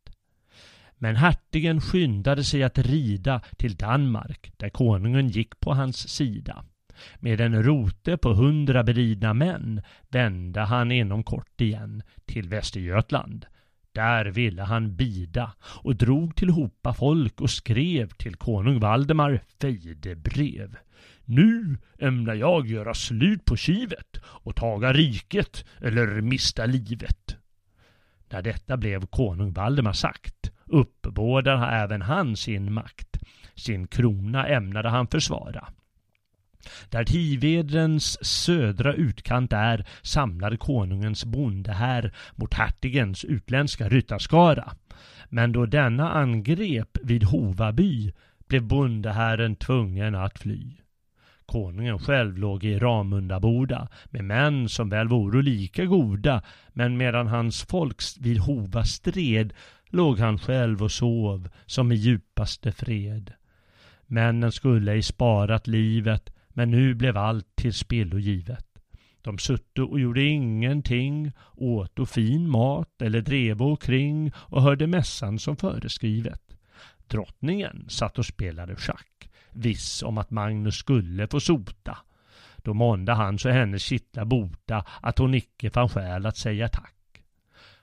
Men hertigen skyndade sig att rida till Danmark där konungen gick på hans sida. Med en rote på hundra beridna män vände han inom kort igen till Västergötland. Där ville han bida och drog tillhopa folk och skrev till konung Valdemar fejdebrev. Nu ämnar jag göra slut på kivet och taga riket eller mista livet. När detta blev konung Valdemar sagt uppbådade även han sin makt. Sin krona ämnade han försvara. Där Tivedens södra utkant är samlade konungens bondehär mot hertigens utländska ryttarskara. Men då denna angrep vid Hovaby blev bondehären tvungen att fly. Konungen själv låg i Ramundaboda med män som väl vore lika goda men medan hans folk vid Hova stred låg han själv och sov som i djupaste fred. Männen skulle ej sparat livet men nu blev allt till spillo givet. De sutte och gjorde ingenting, åt och fin mat eller drev kring och hörde mässan som föreskrivet. Drottningen satt och spelade schack viss om att Magnus skulle få sota. Då månde han så hennes kittlar bota att hon icke fann skäl att säga tack.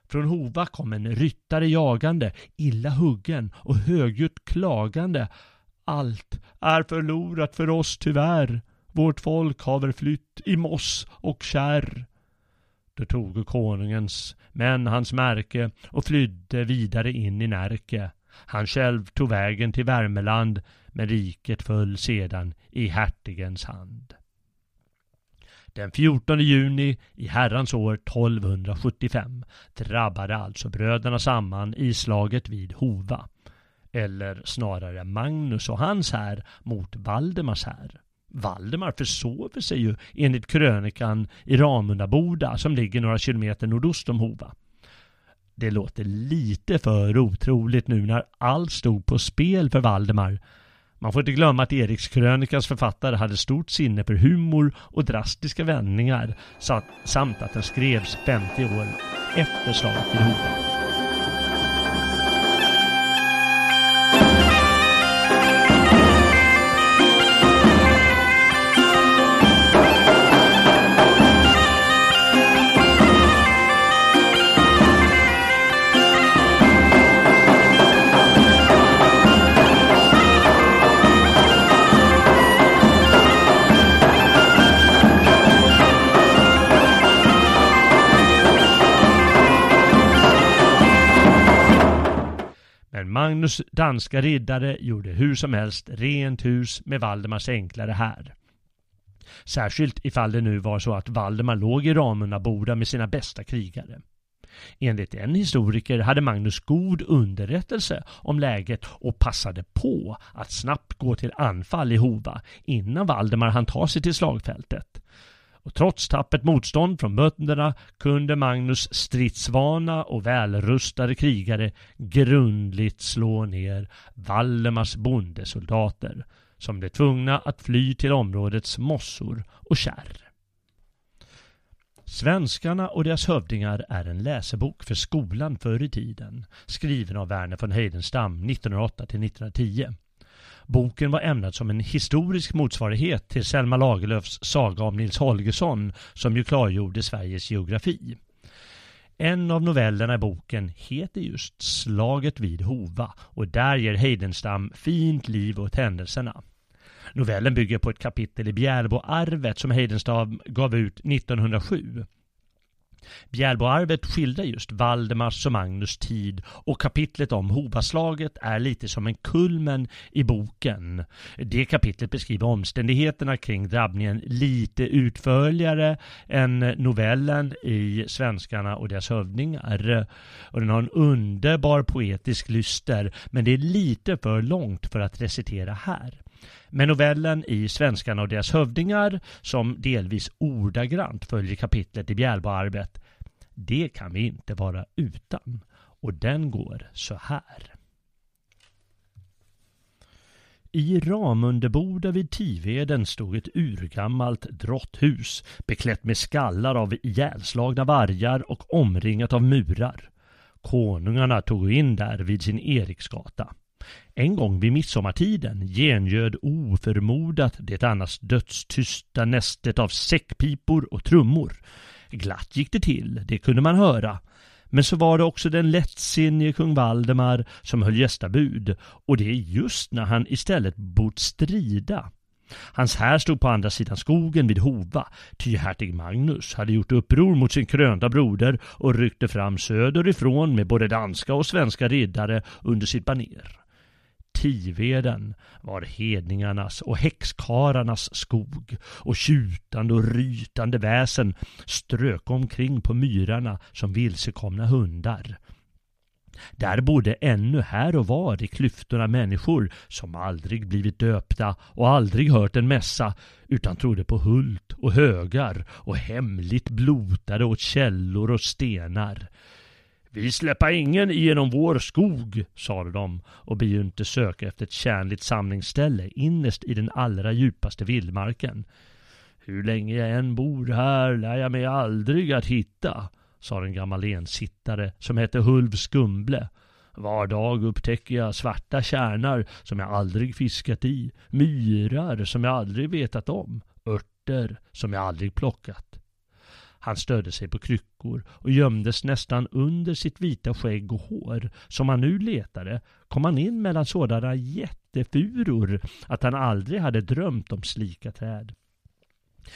Från Hova kom en ryttare jagande, illa huggen och högljutt klagande. Allt är förlorat för oss tyvärr. Vårt folk haver flytt i moss och kärr. Då tog konungens män hans märke och flydde vidare in i Närke. Han själv tog vägen till Värmeland, men riket föll sedan i hertigens hand. Den 14 juni i herrans år 1275 drabbade alltså bröderna samman i slaget vid Hova. Eller snarare Magnus och hans här mot Valdemars här. Valdemar försover sig ju enligt krönikan i Ramundaboda som ligger några kilometer nordost om Hova. Det låter lite för otroligt nu när allt stod på spel för Valdemar man får inte glömma att Erikskrönikans författare hade stort sinne för humor och drastiska vändningar samt att den skrevs 50 år efter slaget vid Hova. Magnus danska riddare gjorde hur som helst rent hus med Valdemars enklare här. Särskilt ifall det nu var så att Valdemar låg i Ramundaboda med sina bästa krigare. Enligt en historiker hade Magnus god underrättelse om läget och passade på att snabbt gå till anfall i Hova innan Valdemar hann ta sig till slagfältet. Och trots tappert motstånd från bönderna kunde Magnus stridsvana och välrustade krigare grundligt slå ner Valdemars bondesoldater som blev tvungna att fly till områdets mossor och kärr. Svenskarna och deras hövdingar är en läsebok för skolan förr i tiden, skriven av Verner von Heidenstam 1908-1910. Boken var ämnad som en historisk motsvarighet till Selma Lagerlöfs saga om Nils Holgersson som ju klargjorde Sveriges geografi. En av novellerna i boken heter just Slaget vid Hova och där ger Heidenstam fint liv åt händelserna. Novellen bygger på ett kapitel i Bjärboarvet som Heidenstam gav ut 1907. Bjälboarvet skildrar just Valdemars och Magnus tid och kapitlet om Hovaslaget är lite som en kulmen i boken. Det kapitlet beskriver omständigheterna kring drabbningen lite utförligare än novellen i Svenskarna och deras hövdingar. Och den har en underbar poetisk lyster men det är lite för långt för att recitera här. Med novellen i Svenskarna och deras hövdingar, som delvis ordagrant följer kapitlet i Bjälboarvet, det kan vi inte vara utan. Och den går så här. I Ramundeboda vid Tiveden stod ett urgammalt drotthus beklätt med skallar av ihjälslagna vargar och omringat av murar. Konungarna tog in där vid sin Eriksgata. En gång vid midsommartiden gengöd oförmodat det annars dödstysta nästet av säckpipor och trummor. Glatt gick det till, det kunde man höra. Men så var det också den lättsinnige kung Valdemar som höll gästabud och det just när han istället bort strida. Hans här stod på andra sidan skogen vid Hova, ty hertig Magnus hade gjort uppror mot sin krönta broder och ryckte fram söderifrån med både danska och svenska riddare under sitt baner. Tiveden var hedningarnas och häxkararnas skog och tjutande och rytande väsen strök omkring på myrarna som vilsekomna hundar. Där bodde ännu här och var i klyftorna människor som aldrig blivit döpta och aldrig hört en mässa utan trodde på hult och högar och hemligt blotade åt källor och stenar. Vi släppa ingen genom vår skog, sade de och begynte söka efter ett kärnligt samlingsställe innerst i den allra djupaste vildmarken. Hur länge jag än bor här lär jag mig aldrig att hitta, sa en gammal ensittare som hette Hulv Skumble. Var dag upptäcker jag svarta kärnar som jag aldrig fiskat i, myrar som jag aldrig vetat om, örter som jag aldrig plockat. Han stödde sig på kryckor och gömdes nästan under sitt vita skägg och hår. Som han nu letade kom han in mellan sådana jättefuror att han aldrig hade drömt om slika träd.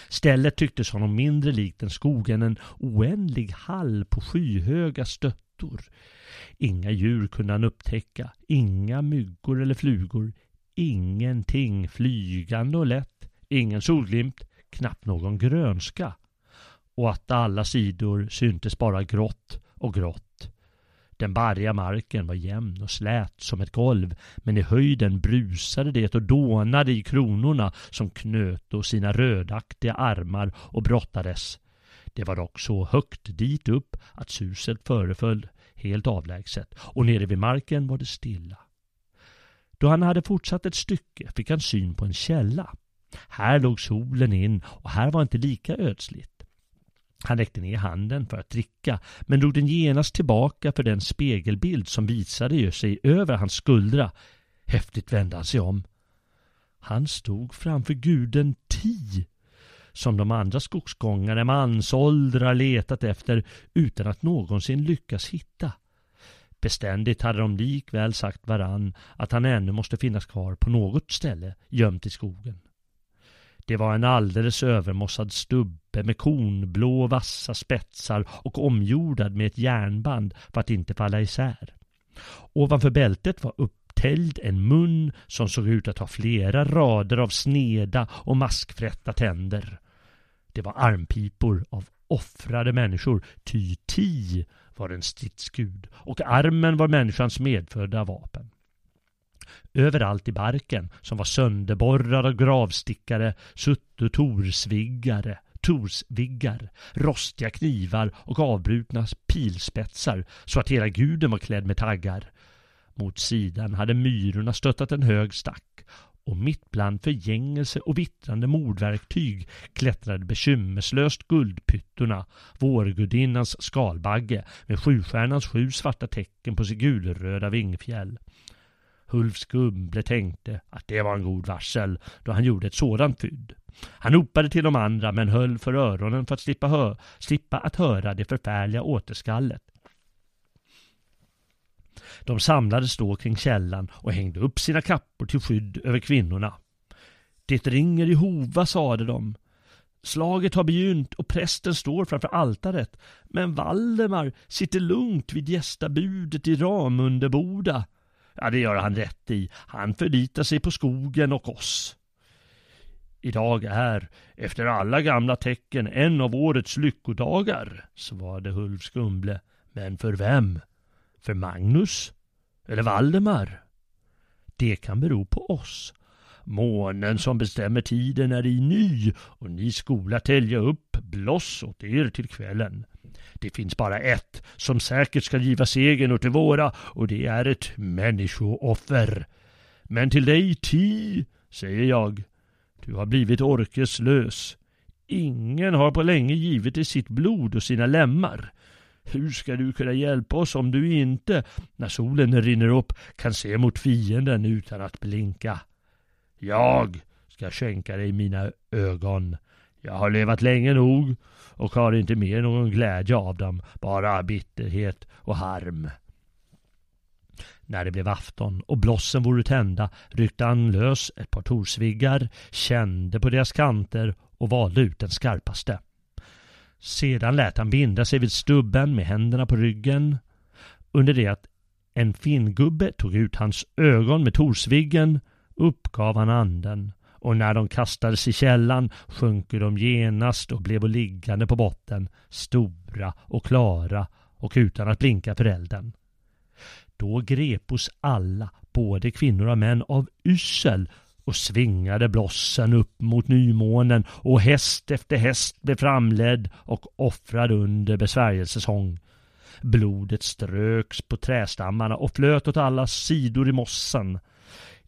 Stället tycktes honom mindre likt en skog än en oändlig hall på skyhöga stöttor. Inga djur kunde han upptäcka, inga myggor eller flugor, ingenting flygande och lätt, ingen solglimt, knappt någon grönska. Och att alla sidor syntes bara grått och grått. Den barriga marken var jämn och slät som ett golv, men i höjden brusade det och dånade i kronorna som knöt och sina rödaktiga armar och brottades. Det var dock så högt dit upp att suset föreföll helt avlägset och nere vid marken var det stilla. Då han hade fortsatt ett stycke fick han syn på en källa. Här låg solen in och här var inte lika ödsligt. Han räckte ner handen för att dricka, men drog den genast tillbaka för den spegelbild som visade sig över hans skuldra. Häftigt vände han sig om. Han stod framför guden Ti, som de andra skogsgångare mansåldrar letat efter utan att någonsin lyckas hitta. Beständigt hade de likväl sagt varann att han ännu måste finnas kvar på något ställe gömt i skogen. Det var en alldeles övermossad stubbe med kornblå vassa spetsar och omgjordad med ett järnband för att inte falla isär. Ovanför bältet var upptäljd en mun som såg ut att ha flera rader av sneda och maskfrätta tänder. Det var armpipor av offrade människor, ty Ti var en stridsgud och armen var människans medfödda vapen. Överallt i barken, som var sönderborrad av gravstickare, sutte torsviggare, torsviggar, rostiga knivar och avbrutna pilspetsar så att hela guden var klädd med taggar. Mot sidan hade myrorna stöttat en hög stack och mitt bland förgängelse och vittrande mordverktyg klättrade bekymmerslöst guldpyttorna, vårgudinnans skalbagge med sjustjärnans sju svarta tecken på sitt gulröda vingfjäll. Hulf Skumble tänkte att det var en god varsel då han gjorde ett sådant fynd. Han ropade till de andra men höll för öronen för att slippa, hö slippa att höra det förfärliga återskallet. De samlades då kring källan och hängde upp sina kappor till skydd över kvinnorna. Det ringer i Hova, sade de. Slaget har begynt och prästen står framför altaret, men Valdemar sitter lugnt vid gästabudet i Ramundeboda. Ja, det gör han rätt i. Han förlitar sig på skogen och oss. Idag är, efter alla gamla tecken, en av årets lyckodagar, svarade Hulf Skumble. Men för vem? För Magnus? Eller Valdemar? Det kan bero på oss. Månen som bestämmer tiden är i ny och ni skola tälja upp bloss åt er till kvällen. Det finns bara ett som säkert ska giva segern åt det våra och det är ett människooffer. Men till dig, Ti, säger jag, du har blivit orkeslös. Ingen har på länge givit dig sitt blod och sina lemmar. Hur ska du kunna hjälpa oss om du inte, när solen rinner upp, kan se mot fienden utan att blinka? Jag ska skänka dig mina ögon. Jag har levat länge nog och har inte mer någon glädje av dem, bara bitterhet och harm. När det blev afton och blossen vore tända ryckte han lös ett par torsviggar, kände på deras kanter och valde ut den skarpaste. Sedan lät han binda sig vid stubben med händerna på ryggen under det att en finngubbe tog ut hans ögon med torsviggen uppgav han anden och när de kastades i källan sjönk de genast och blev liggande på botten, stora och klara och utan att blinka för elden. Då grepos alla, både kvinnor och män, av yssel och svingade blossen upp mot nymånen och häst efter häst blev framledd och offrad under besvärjelsesång. Blodet ströks på trästammarna och flöt åt alla sidor i mossen.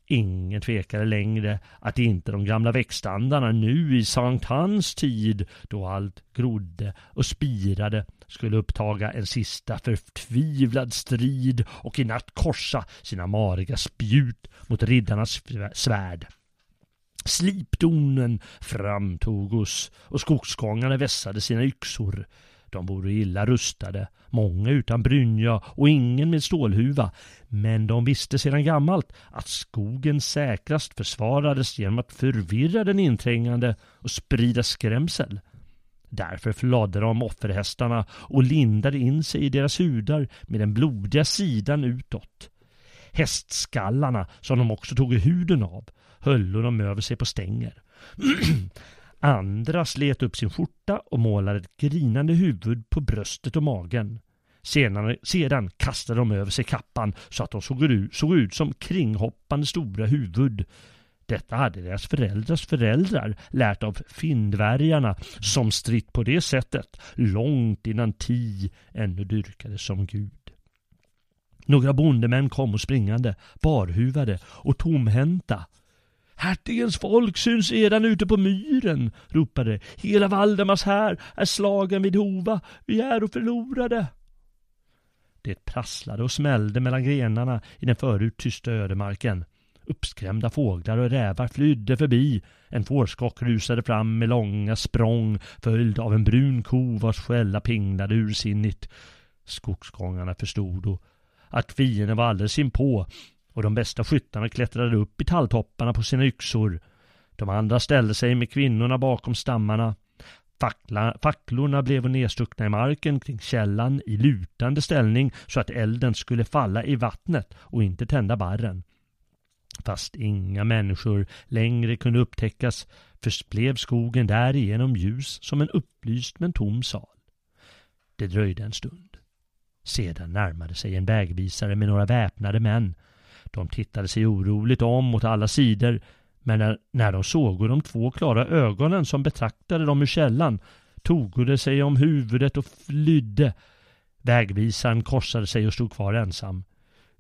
Ingen tvekade längre att inte de gamla växtandarna nu i Sankt Hans tid, då allt grodde och spirade, skulle upptaga en sista förtvivlad strid och i natt korsa sina mariga spjut mot riddarnas svärd. Slipdonen framtogos och skogsgångarna vässade sina yxor. De vore illa rustade, många utan brynja och ingen med stålhuva. Men de visste sedan gammalt att skogen säkrast försvarades genom att förvirra den inträngande och sprida skrämsel. Därför förlade de offerhästarna och lindade in sig i deras hudar med den blodiga sidan utåt. Hästskallarna, som de också tog i huden av, höll de över sig på stänger. Andra slet upp sin skjorta och målade ett grinande huvud på bröstet och magen. Senare, sedan kastade de över sig kappan så att de såg ut, såg ut som kringhoppande stora huvud. Detta hade deras föräldrars föräldrar lärt av finndvärgarna som stritt på det sättet långt innan Ti ännu dyrkades som gud. Några bondemän kom och springande, barhuvade och tomhänta. Hertigens folk syns edan ute på myren, ropade. Hela Valdemars här är slagen vid Hova. Vi är och förlorade. Det prasslade och smällde mellan grenarna i den förut tysta ödemarken. Uppskrämda fåglar och rävar flydde förbi. En fårskock rusade fram med långa språng följd av en brun ko vars skälla pinglade ursinnigt. Skogsgångarna förstod då att fienden var alldeles inpå och de bästa skyttarna klättrade upp i talltopparna på sina yxor. De andra ställde sig med kvinnorna bakom stammarna. Fackla, facklorna blev nedstuckna i marken kring källan i lutande ställning så att elden skulle falla i vattnet och inte tända barren. Fast inga människor längre kunde upptäckas förblev skogen därigenom ljus som en upplyst men tom sal. Det dröjde en stund. Sedan närmade sig en vägvisare med några väpnade män. De tittade sig oroligt om åt alla sidor men när, när de såg de två klara ögonen som betraktade dem ur källan tog de sig om huvudet och flydde. Vägvisaren korsade sig och stod kvar ensam.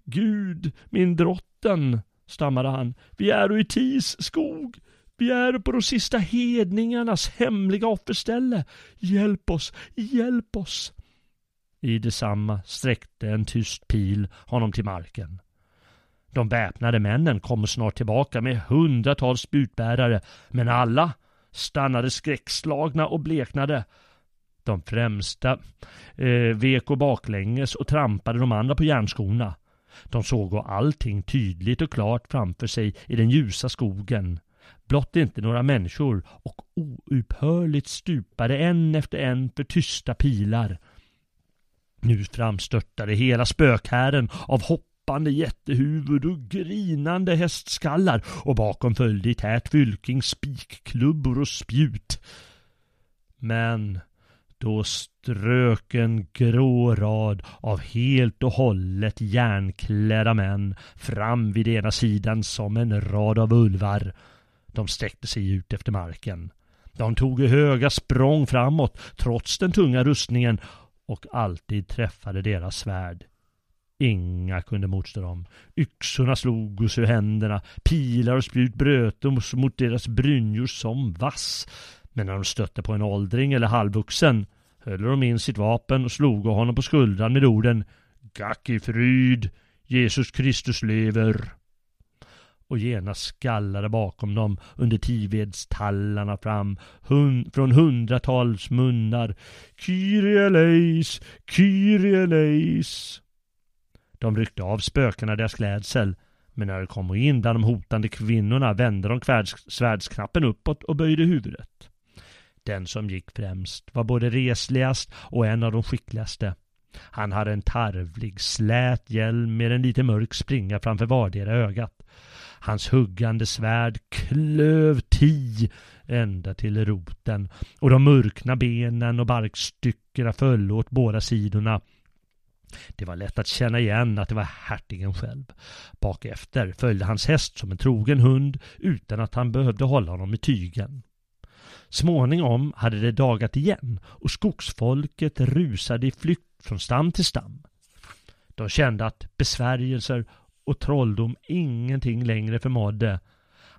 Gud, min drotten, stammade han. Vi är i Tis skog. Vi är på de sista hedningarnas hemliga offerställe. Hjälp oss, hjälp oss. I detsamma sträckte en tyst pil honom till marken. De väpnade männen kommer snart tillbaka med hundratals spjutbärare, men alla stannade skräckslagna och bleknade. De främsta eh, vek och baklänges och trampade de andra på järnskorna. De såg allting tydligt och klart framför sig i den ljusa skogen. Blott inte några människor och oupphörligt stupade en efter en för tysta pilar. Nu framstörtade hela spökhären av hopp hoppande jättehuvud och grinande hästskallar och bakom följde i tät fylking spikklubbor och spjut. Men då strök en grå rad av helt och hållet järnklädda män fram vid ena sidan som en rad av ulvar. De sträckte sig ut efter marken. De tog höga språng framåt trots den tunga rustningen och alltid träffade deras svärd. Inga kunde motstå dem. Yxorna slog oss ur händerna, pilar och spjut bröt mot deras brynjor som vass. Men när de stötte på en åldring eller halvvuxen höll de in sitt vapen och slog honom på skuldran med orden Gack i fryd, Jesus Kristus lever. Och genast skallade bakom dem under tivedstallarna fram hun från hundratals munnar Kyrie eleis, Kyrie eleis. De ryckte av spökena deras klädsel men när de kom in bland de hotande kvinnorna vände de svärdsknappen uppåt och böjde huvudet. Den som gick främst var både resligast och en av de skickligaste. Han hade en tarvlig, slät hjälm med en lite mörk springa framför vardera ögat. Hans huggande svärd klöv ti ända till roten och de mörkna benen och barkstyckena föll åt båda sidorna. Det var lätt att känna igen att det var hertigen själv. Bakefter följde hans häst som en trogen hund utan att han behövde hålla honom i tygen. Småningom hade det dagat igen och skogsfolket rusade i flykt från stam till stam. De kände att besvärjelser och trolldom ingenting längre förmådde.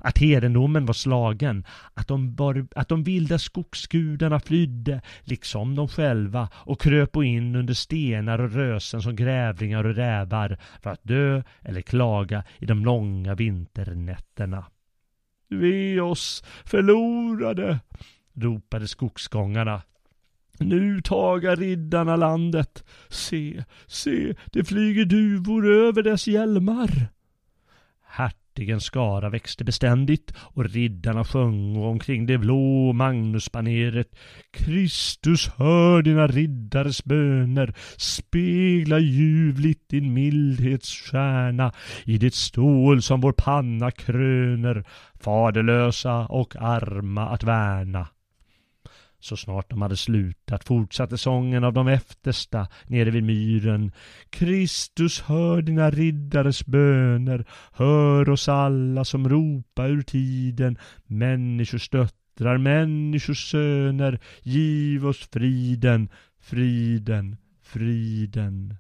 Att hedendomen var slagen, att de, bar, att de vilda skogsgudarna flydde, liksom de själva, och kröp in under stenar och rösen som grävlingar och rävar för att dö eller klaga i de långa vinternätterna. Vi oss förlorade, ropade skogsgångarna. Nu taga riddarna landet. Se, se, det flyger duvor över dess hjälmar. Hertigens skara växte beständigt och riddarna sjöng omkring det blå Magnusbaneret. Kristus hör dina riddares böner, spegla ljuvligt din mildhets stjärna i det stål som vår panna kröner, faderlösa och arma att värna. Så snart de hade slutat fortsatte sången av de eftersta nere vid myren. Kristus hör dina riddares böner, hör oss alla som ropa ur tiden, människors döttrar, människors söner, giv oss friden, friden, friden.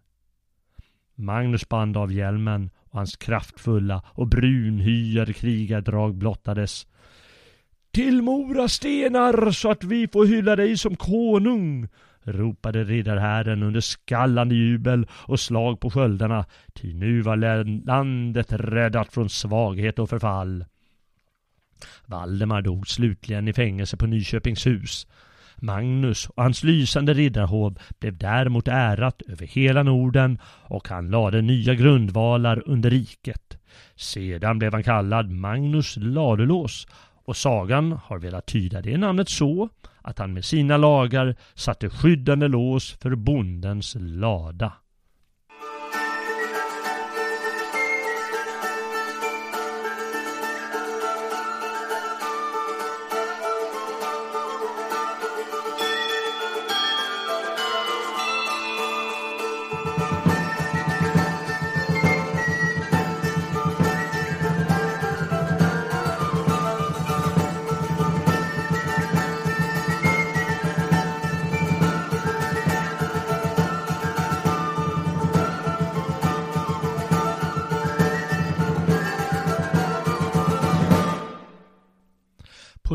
Magnus band av hjälmen och hans kraftfulla och brunhyade krigardrag blottades. Till Mora stenar så att vi får hylla dig som konung, ropade riddarherren under skallande jubel och slag på sköldarna, ty nu var landet räddat från svaghet och förfall. Valdemar dog slutligen i fängelse på Nyköpingshus. Magnus och hans lysande riddarhov blev däremot ärat över hela Norden och han lade nya grundvalar under riket. Sedan blev han kallad Magnus Ladulås och sagan har velat tyda det namnet så att han med sina lagar satte skyddande lås för bondens lada.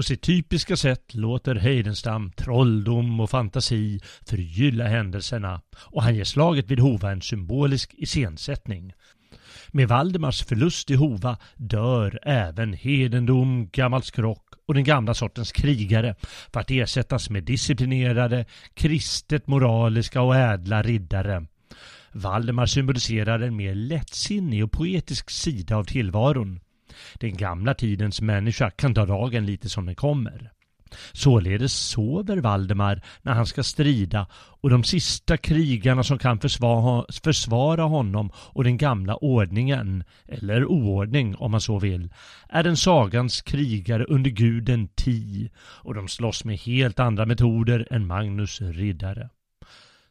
På sitt typiska sätt låter Heidenstam trolldom och fantasi förgylla händelserna och han ger slaget vid Hova en symbolisk iscensättning. Med Valdemars förlust i Hova dör även hedendom, gammal skrock och den gamla sortens krigare för att ersättas med disciplinerade, kristet moraliska och ädla riddare. Valdemar symboliserar en mer lättsinnig och poetisk sida av tillvaron. Den gamla tidens människa kan ta dagen lite som den kommer. Således sover Valdemar när han ska strida och de sista krigarna som kan försvara, honom och den gamla ordningen, eller oordning om man så vill, är den sagans krigare under guden Ti och de slåss med helt andra metoder än Magnus riddare.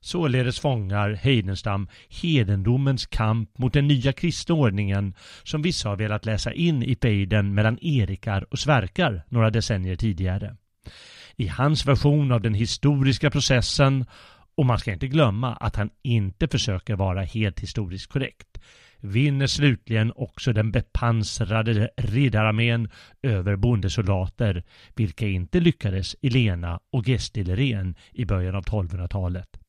Således fångar Heidenstam hedendomens kamp mot den nya kristna ordningen som vissa har velat läsa in i fejden mellan Erikar och Sverkar några decennier tidigare. I hans version av den historiska processen, och man ska inte glömma att han inte försöker vara helt historiskt korrekt, vinner slutligen också den bepansrade riddararmén över bondesoldater, vilka inte lyckades i Lena och Gästileren i början av 1200-talet.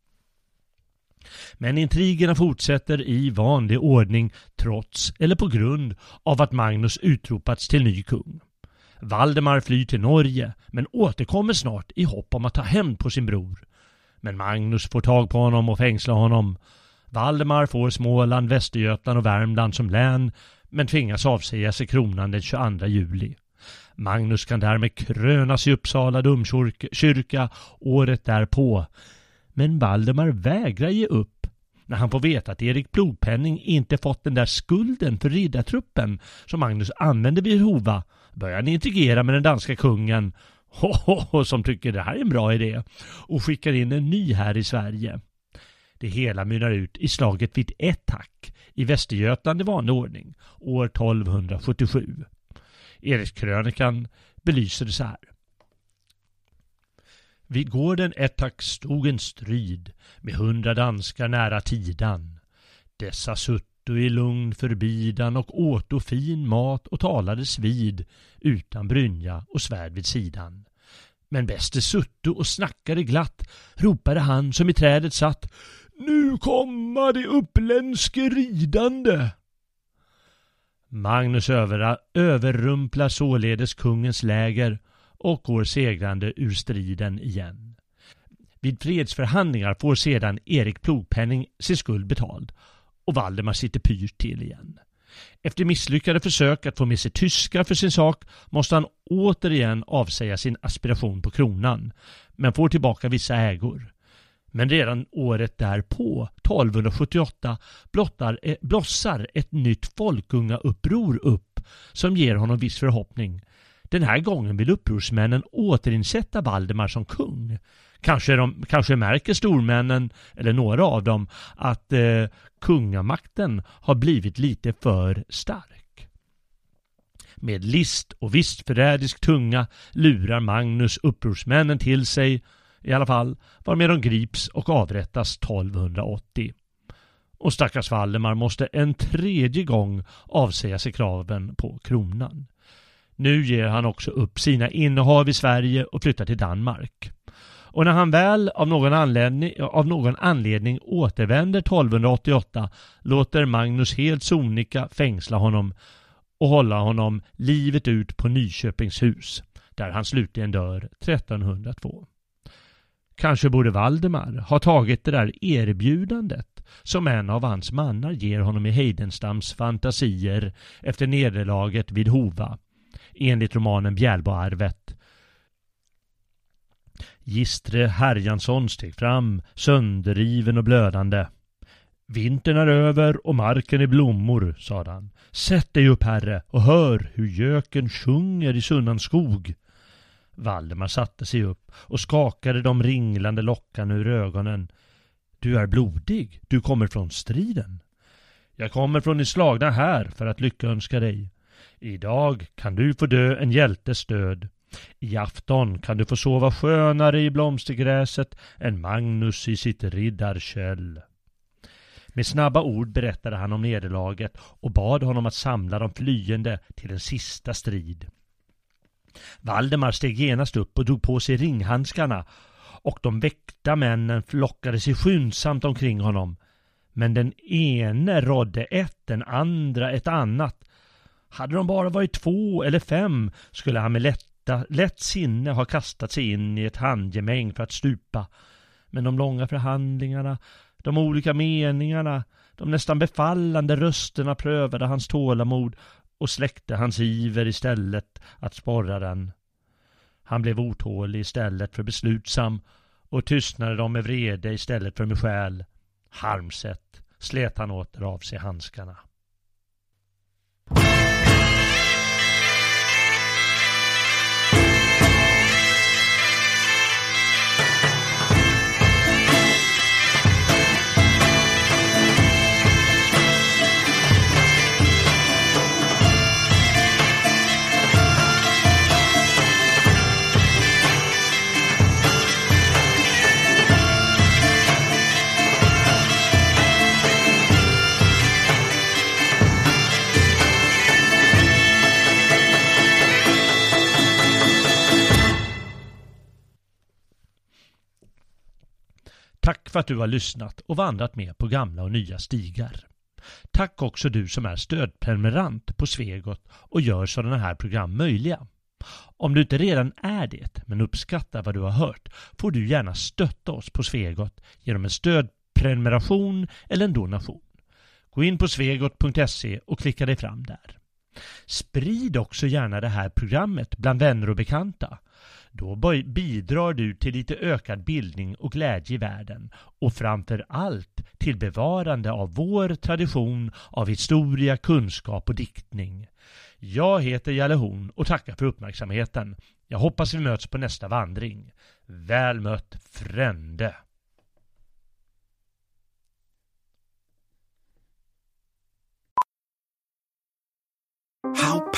Men intrigerna fortsätter i vanlig ordning trots eller på grund av att Magnus utropats till ny kung. Valdemar flyr till Norge men återkommer snart i hopp om att ta hämnd på sin bror. Men Magnus får tag på honom och fängslar honom. Valdemar får Småland, Västergötland och Värmland som län men tvingas avsäga sig kronan den 22 juli. Magnus kan därmed krönas i Uppsala domkyrka året därpå men Valdemar vägrar ge upp. När han får veta att Erik Blodpenning inte fått den där skulden för riddartruppen som Magnus använde vid Hova börjar han intrigera med den danska kungen ho, som tycker det här är en bra idé och skickar in en ny här i Sverige. Det hela mynnar ut i slaget vid Ettack i Västergötland i vanlig ordning år 1277. Erikskrönikan belyser det så här. Vid gården Ettak stod en strid med hundra danskar nära Tidan. Dessa sutto i lugn förbidan och åto fin mat och talades vid utan brynja och svärd vid sidan. Men bäste sutto och snackade glatt ropade han som i trädet satt Nu komma de uppländske ridande! Magnus överrumplar således kungens läger och går segrande ur striden igen. Vid fredsförhandlingar får sedan Erik Plogpenning sin skuld betald och Valdemar sitter pyrt till igen. Efter misslyckade försök att få med sig tyskar för sin sak måste han återigen avsäga sin aspiration på kronan, men får tillbaka vissa ägor. Men redan året därpå, 1278, blottar, eh, blossar ett nytt folkungauppror upp som ger honom viss förhoppning. Den här gången vill upprorsmännen återinsätta Valdemar som kung. Kanske, de, kanske märker stormännen, eller några av dem, att eh, kungamakten har blivit lite för stark. Med list och visst förrädisk tunga lurar Magnus upprorsmännen till sig i alla fall, varmed de grips och avrättas 1280. Och stackars Valdemar måste en tredje gång avsäga sig kraven på kronan. Nu ger han också upp sina innehav i Sverige och flyttar till Danmark. Och när han väl av någon anledning, av någon anledning återvänder 1288 låter Magnus helt sonika fängsla honom och hålla honom livet ut på Nyköpingshus där han slutligen dör 1302. Kanske borde Valdemar ha tagit det där erbjudandet som en av hans mannar ger honom i Heidenstams fantasier efter nederlaget vid Hova enligt romanen Bjälboarvet. Gistre Herjansson steg fram, sönderriven och blödande. Vintern är över och marken är blommor, sade han. Sätt dig upp, herre, och hör hur göken sjunger i Sunnans skog. Valdemar satte sig upp och skakade de ringlande lockarna ur ögonen. Du är blodig, du kommer från striden. Jag kommer från de slagna här för att lyckönska dig. Idag kan du få dö en hjältes död. I afton kan du få sova skönare i blomstergräset än Magnus i sitt riddarkäll. Med snabba ord berättade han om nederlaget och bad honom att samla de flyende till en sista strid. Valdemar steg genast upp och drog på sig ringhandskarna och de väckta männen flockade sig skyndsamt omkring honom. Men den ene rådde ett, den andra ett annat. Hade de bara varit två eller fem skulle han med lätta, lätt sinne ha kastat sig in i ett handgemäng för att stupa. Men de långa förhandlingarna, de olika meningarna, de nästan befallande rösterna prövade hans tålamod och släckte hans iver istället att sporra den. Han blev otålig istället för beslutsam och tystnade dem med vrede istället för med själ. Harmset slet han åter av sig handskarna. För att du har lyssnat och vandrat med på gamla och nya stigar. Tack också du som är stödprenumerant på Svegot och gör sådana här program möjliga. Om du inte redan är det, men uppskattar vad du har hört, får du gärna stötta oss på Svegot genom en stödprenumeration eller en donation. Gå in på svegot.se och klicka dig fram där. Sprid också gärna det här programmet bland vänner och bekanta. Då bidrar du till lite ökad bildning och glädje i världen och framför allt till bevarande av vår tradition av historia, kunskap och diktning. Jag heter Jalle Horn och tackar för uppmärksamheten. Jag hoppas vi möts på nästa vandring. Väl mött Frände! How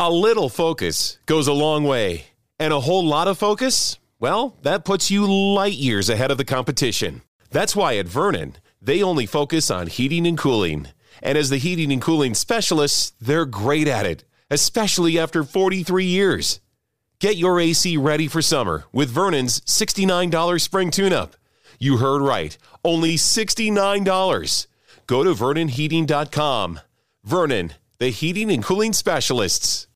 A little focus goes a long way, and a whole lot of focus, well, that puts you light years ahead of the competition. That's why at Vernon, they only focus on heating and cooling. And as the heating and cooling specialists, they're great at it, especially after 43 years. Get your AC ready for summer with Vernon's $69 spring tune up. You heard right, only $69. Go to VernonHeating.com. Vernon, the heating and cooling specialists.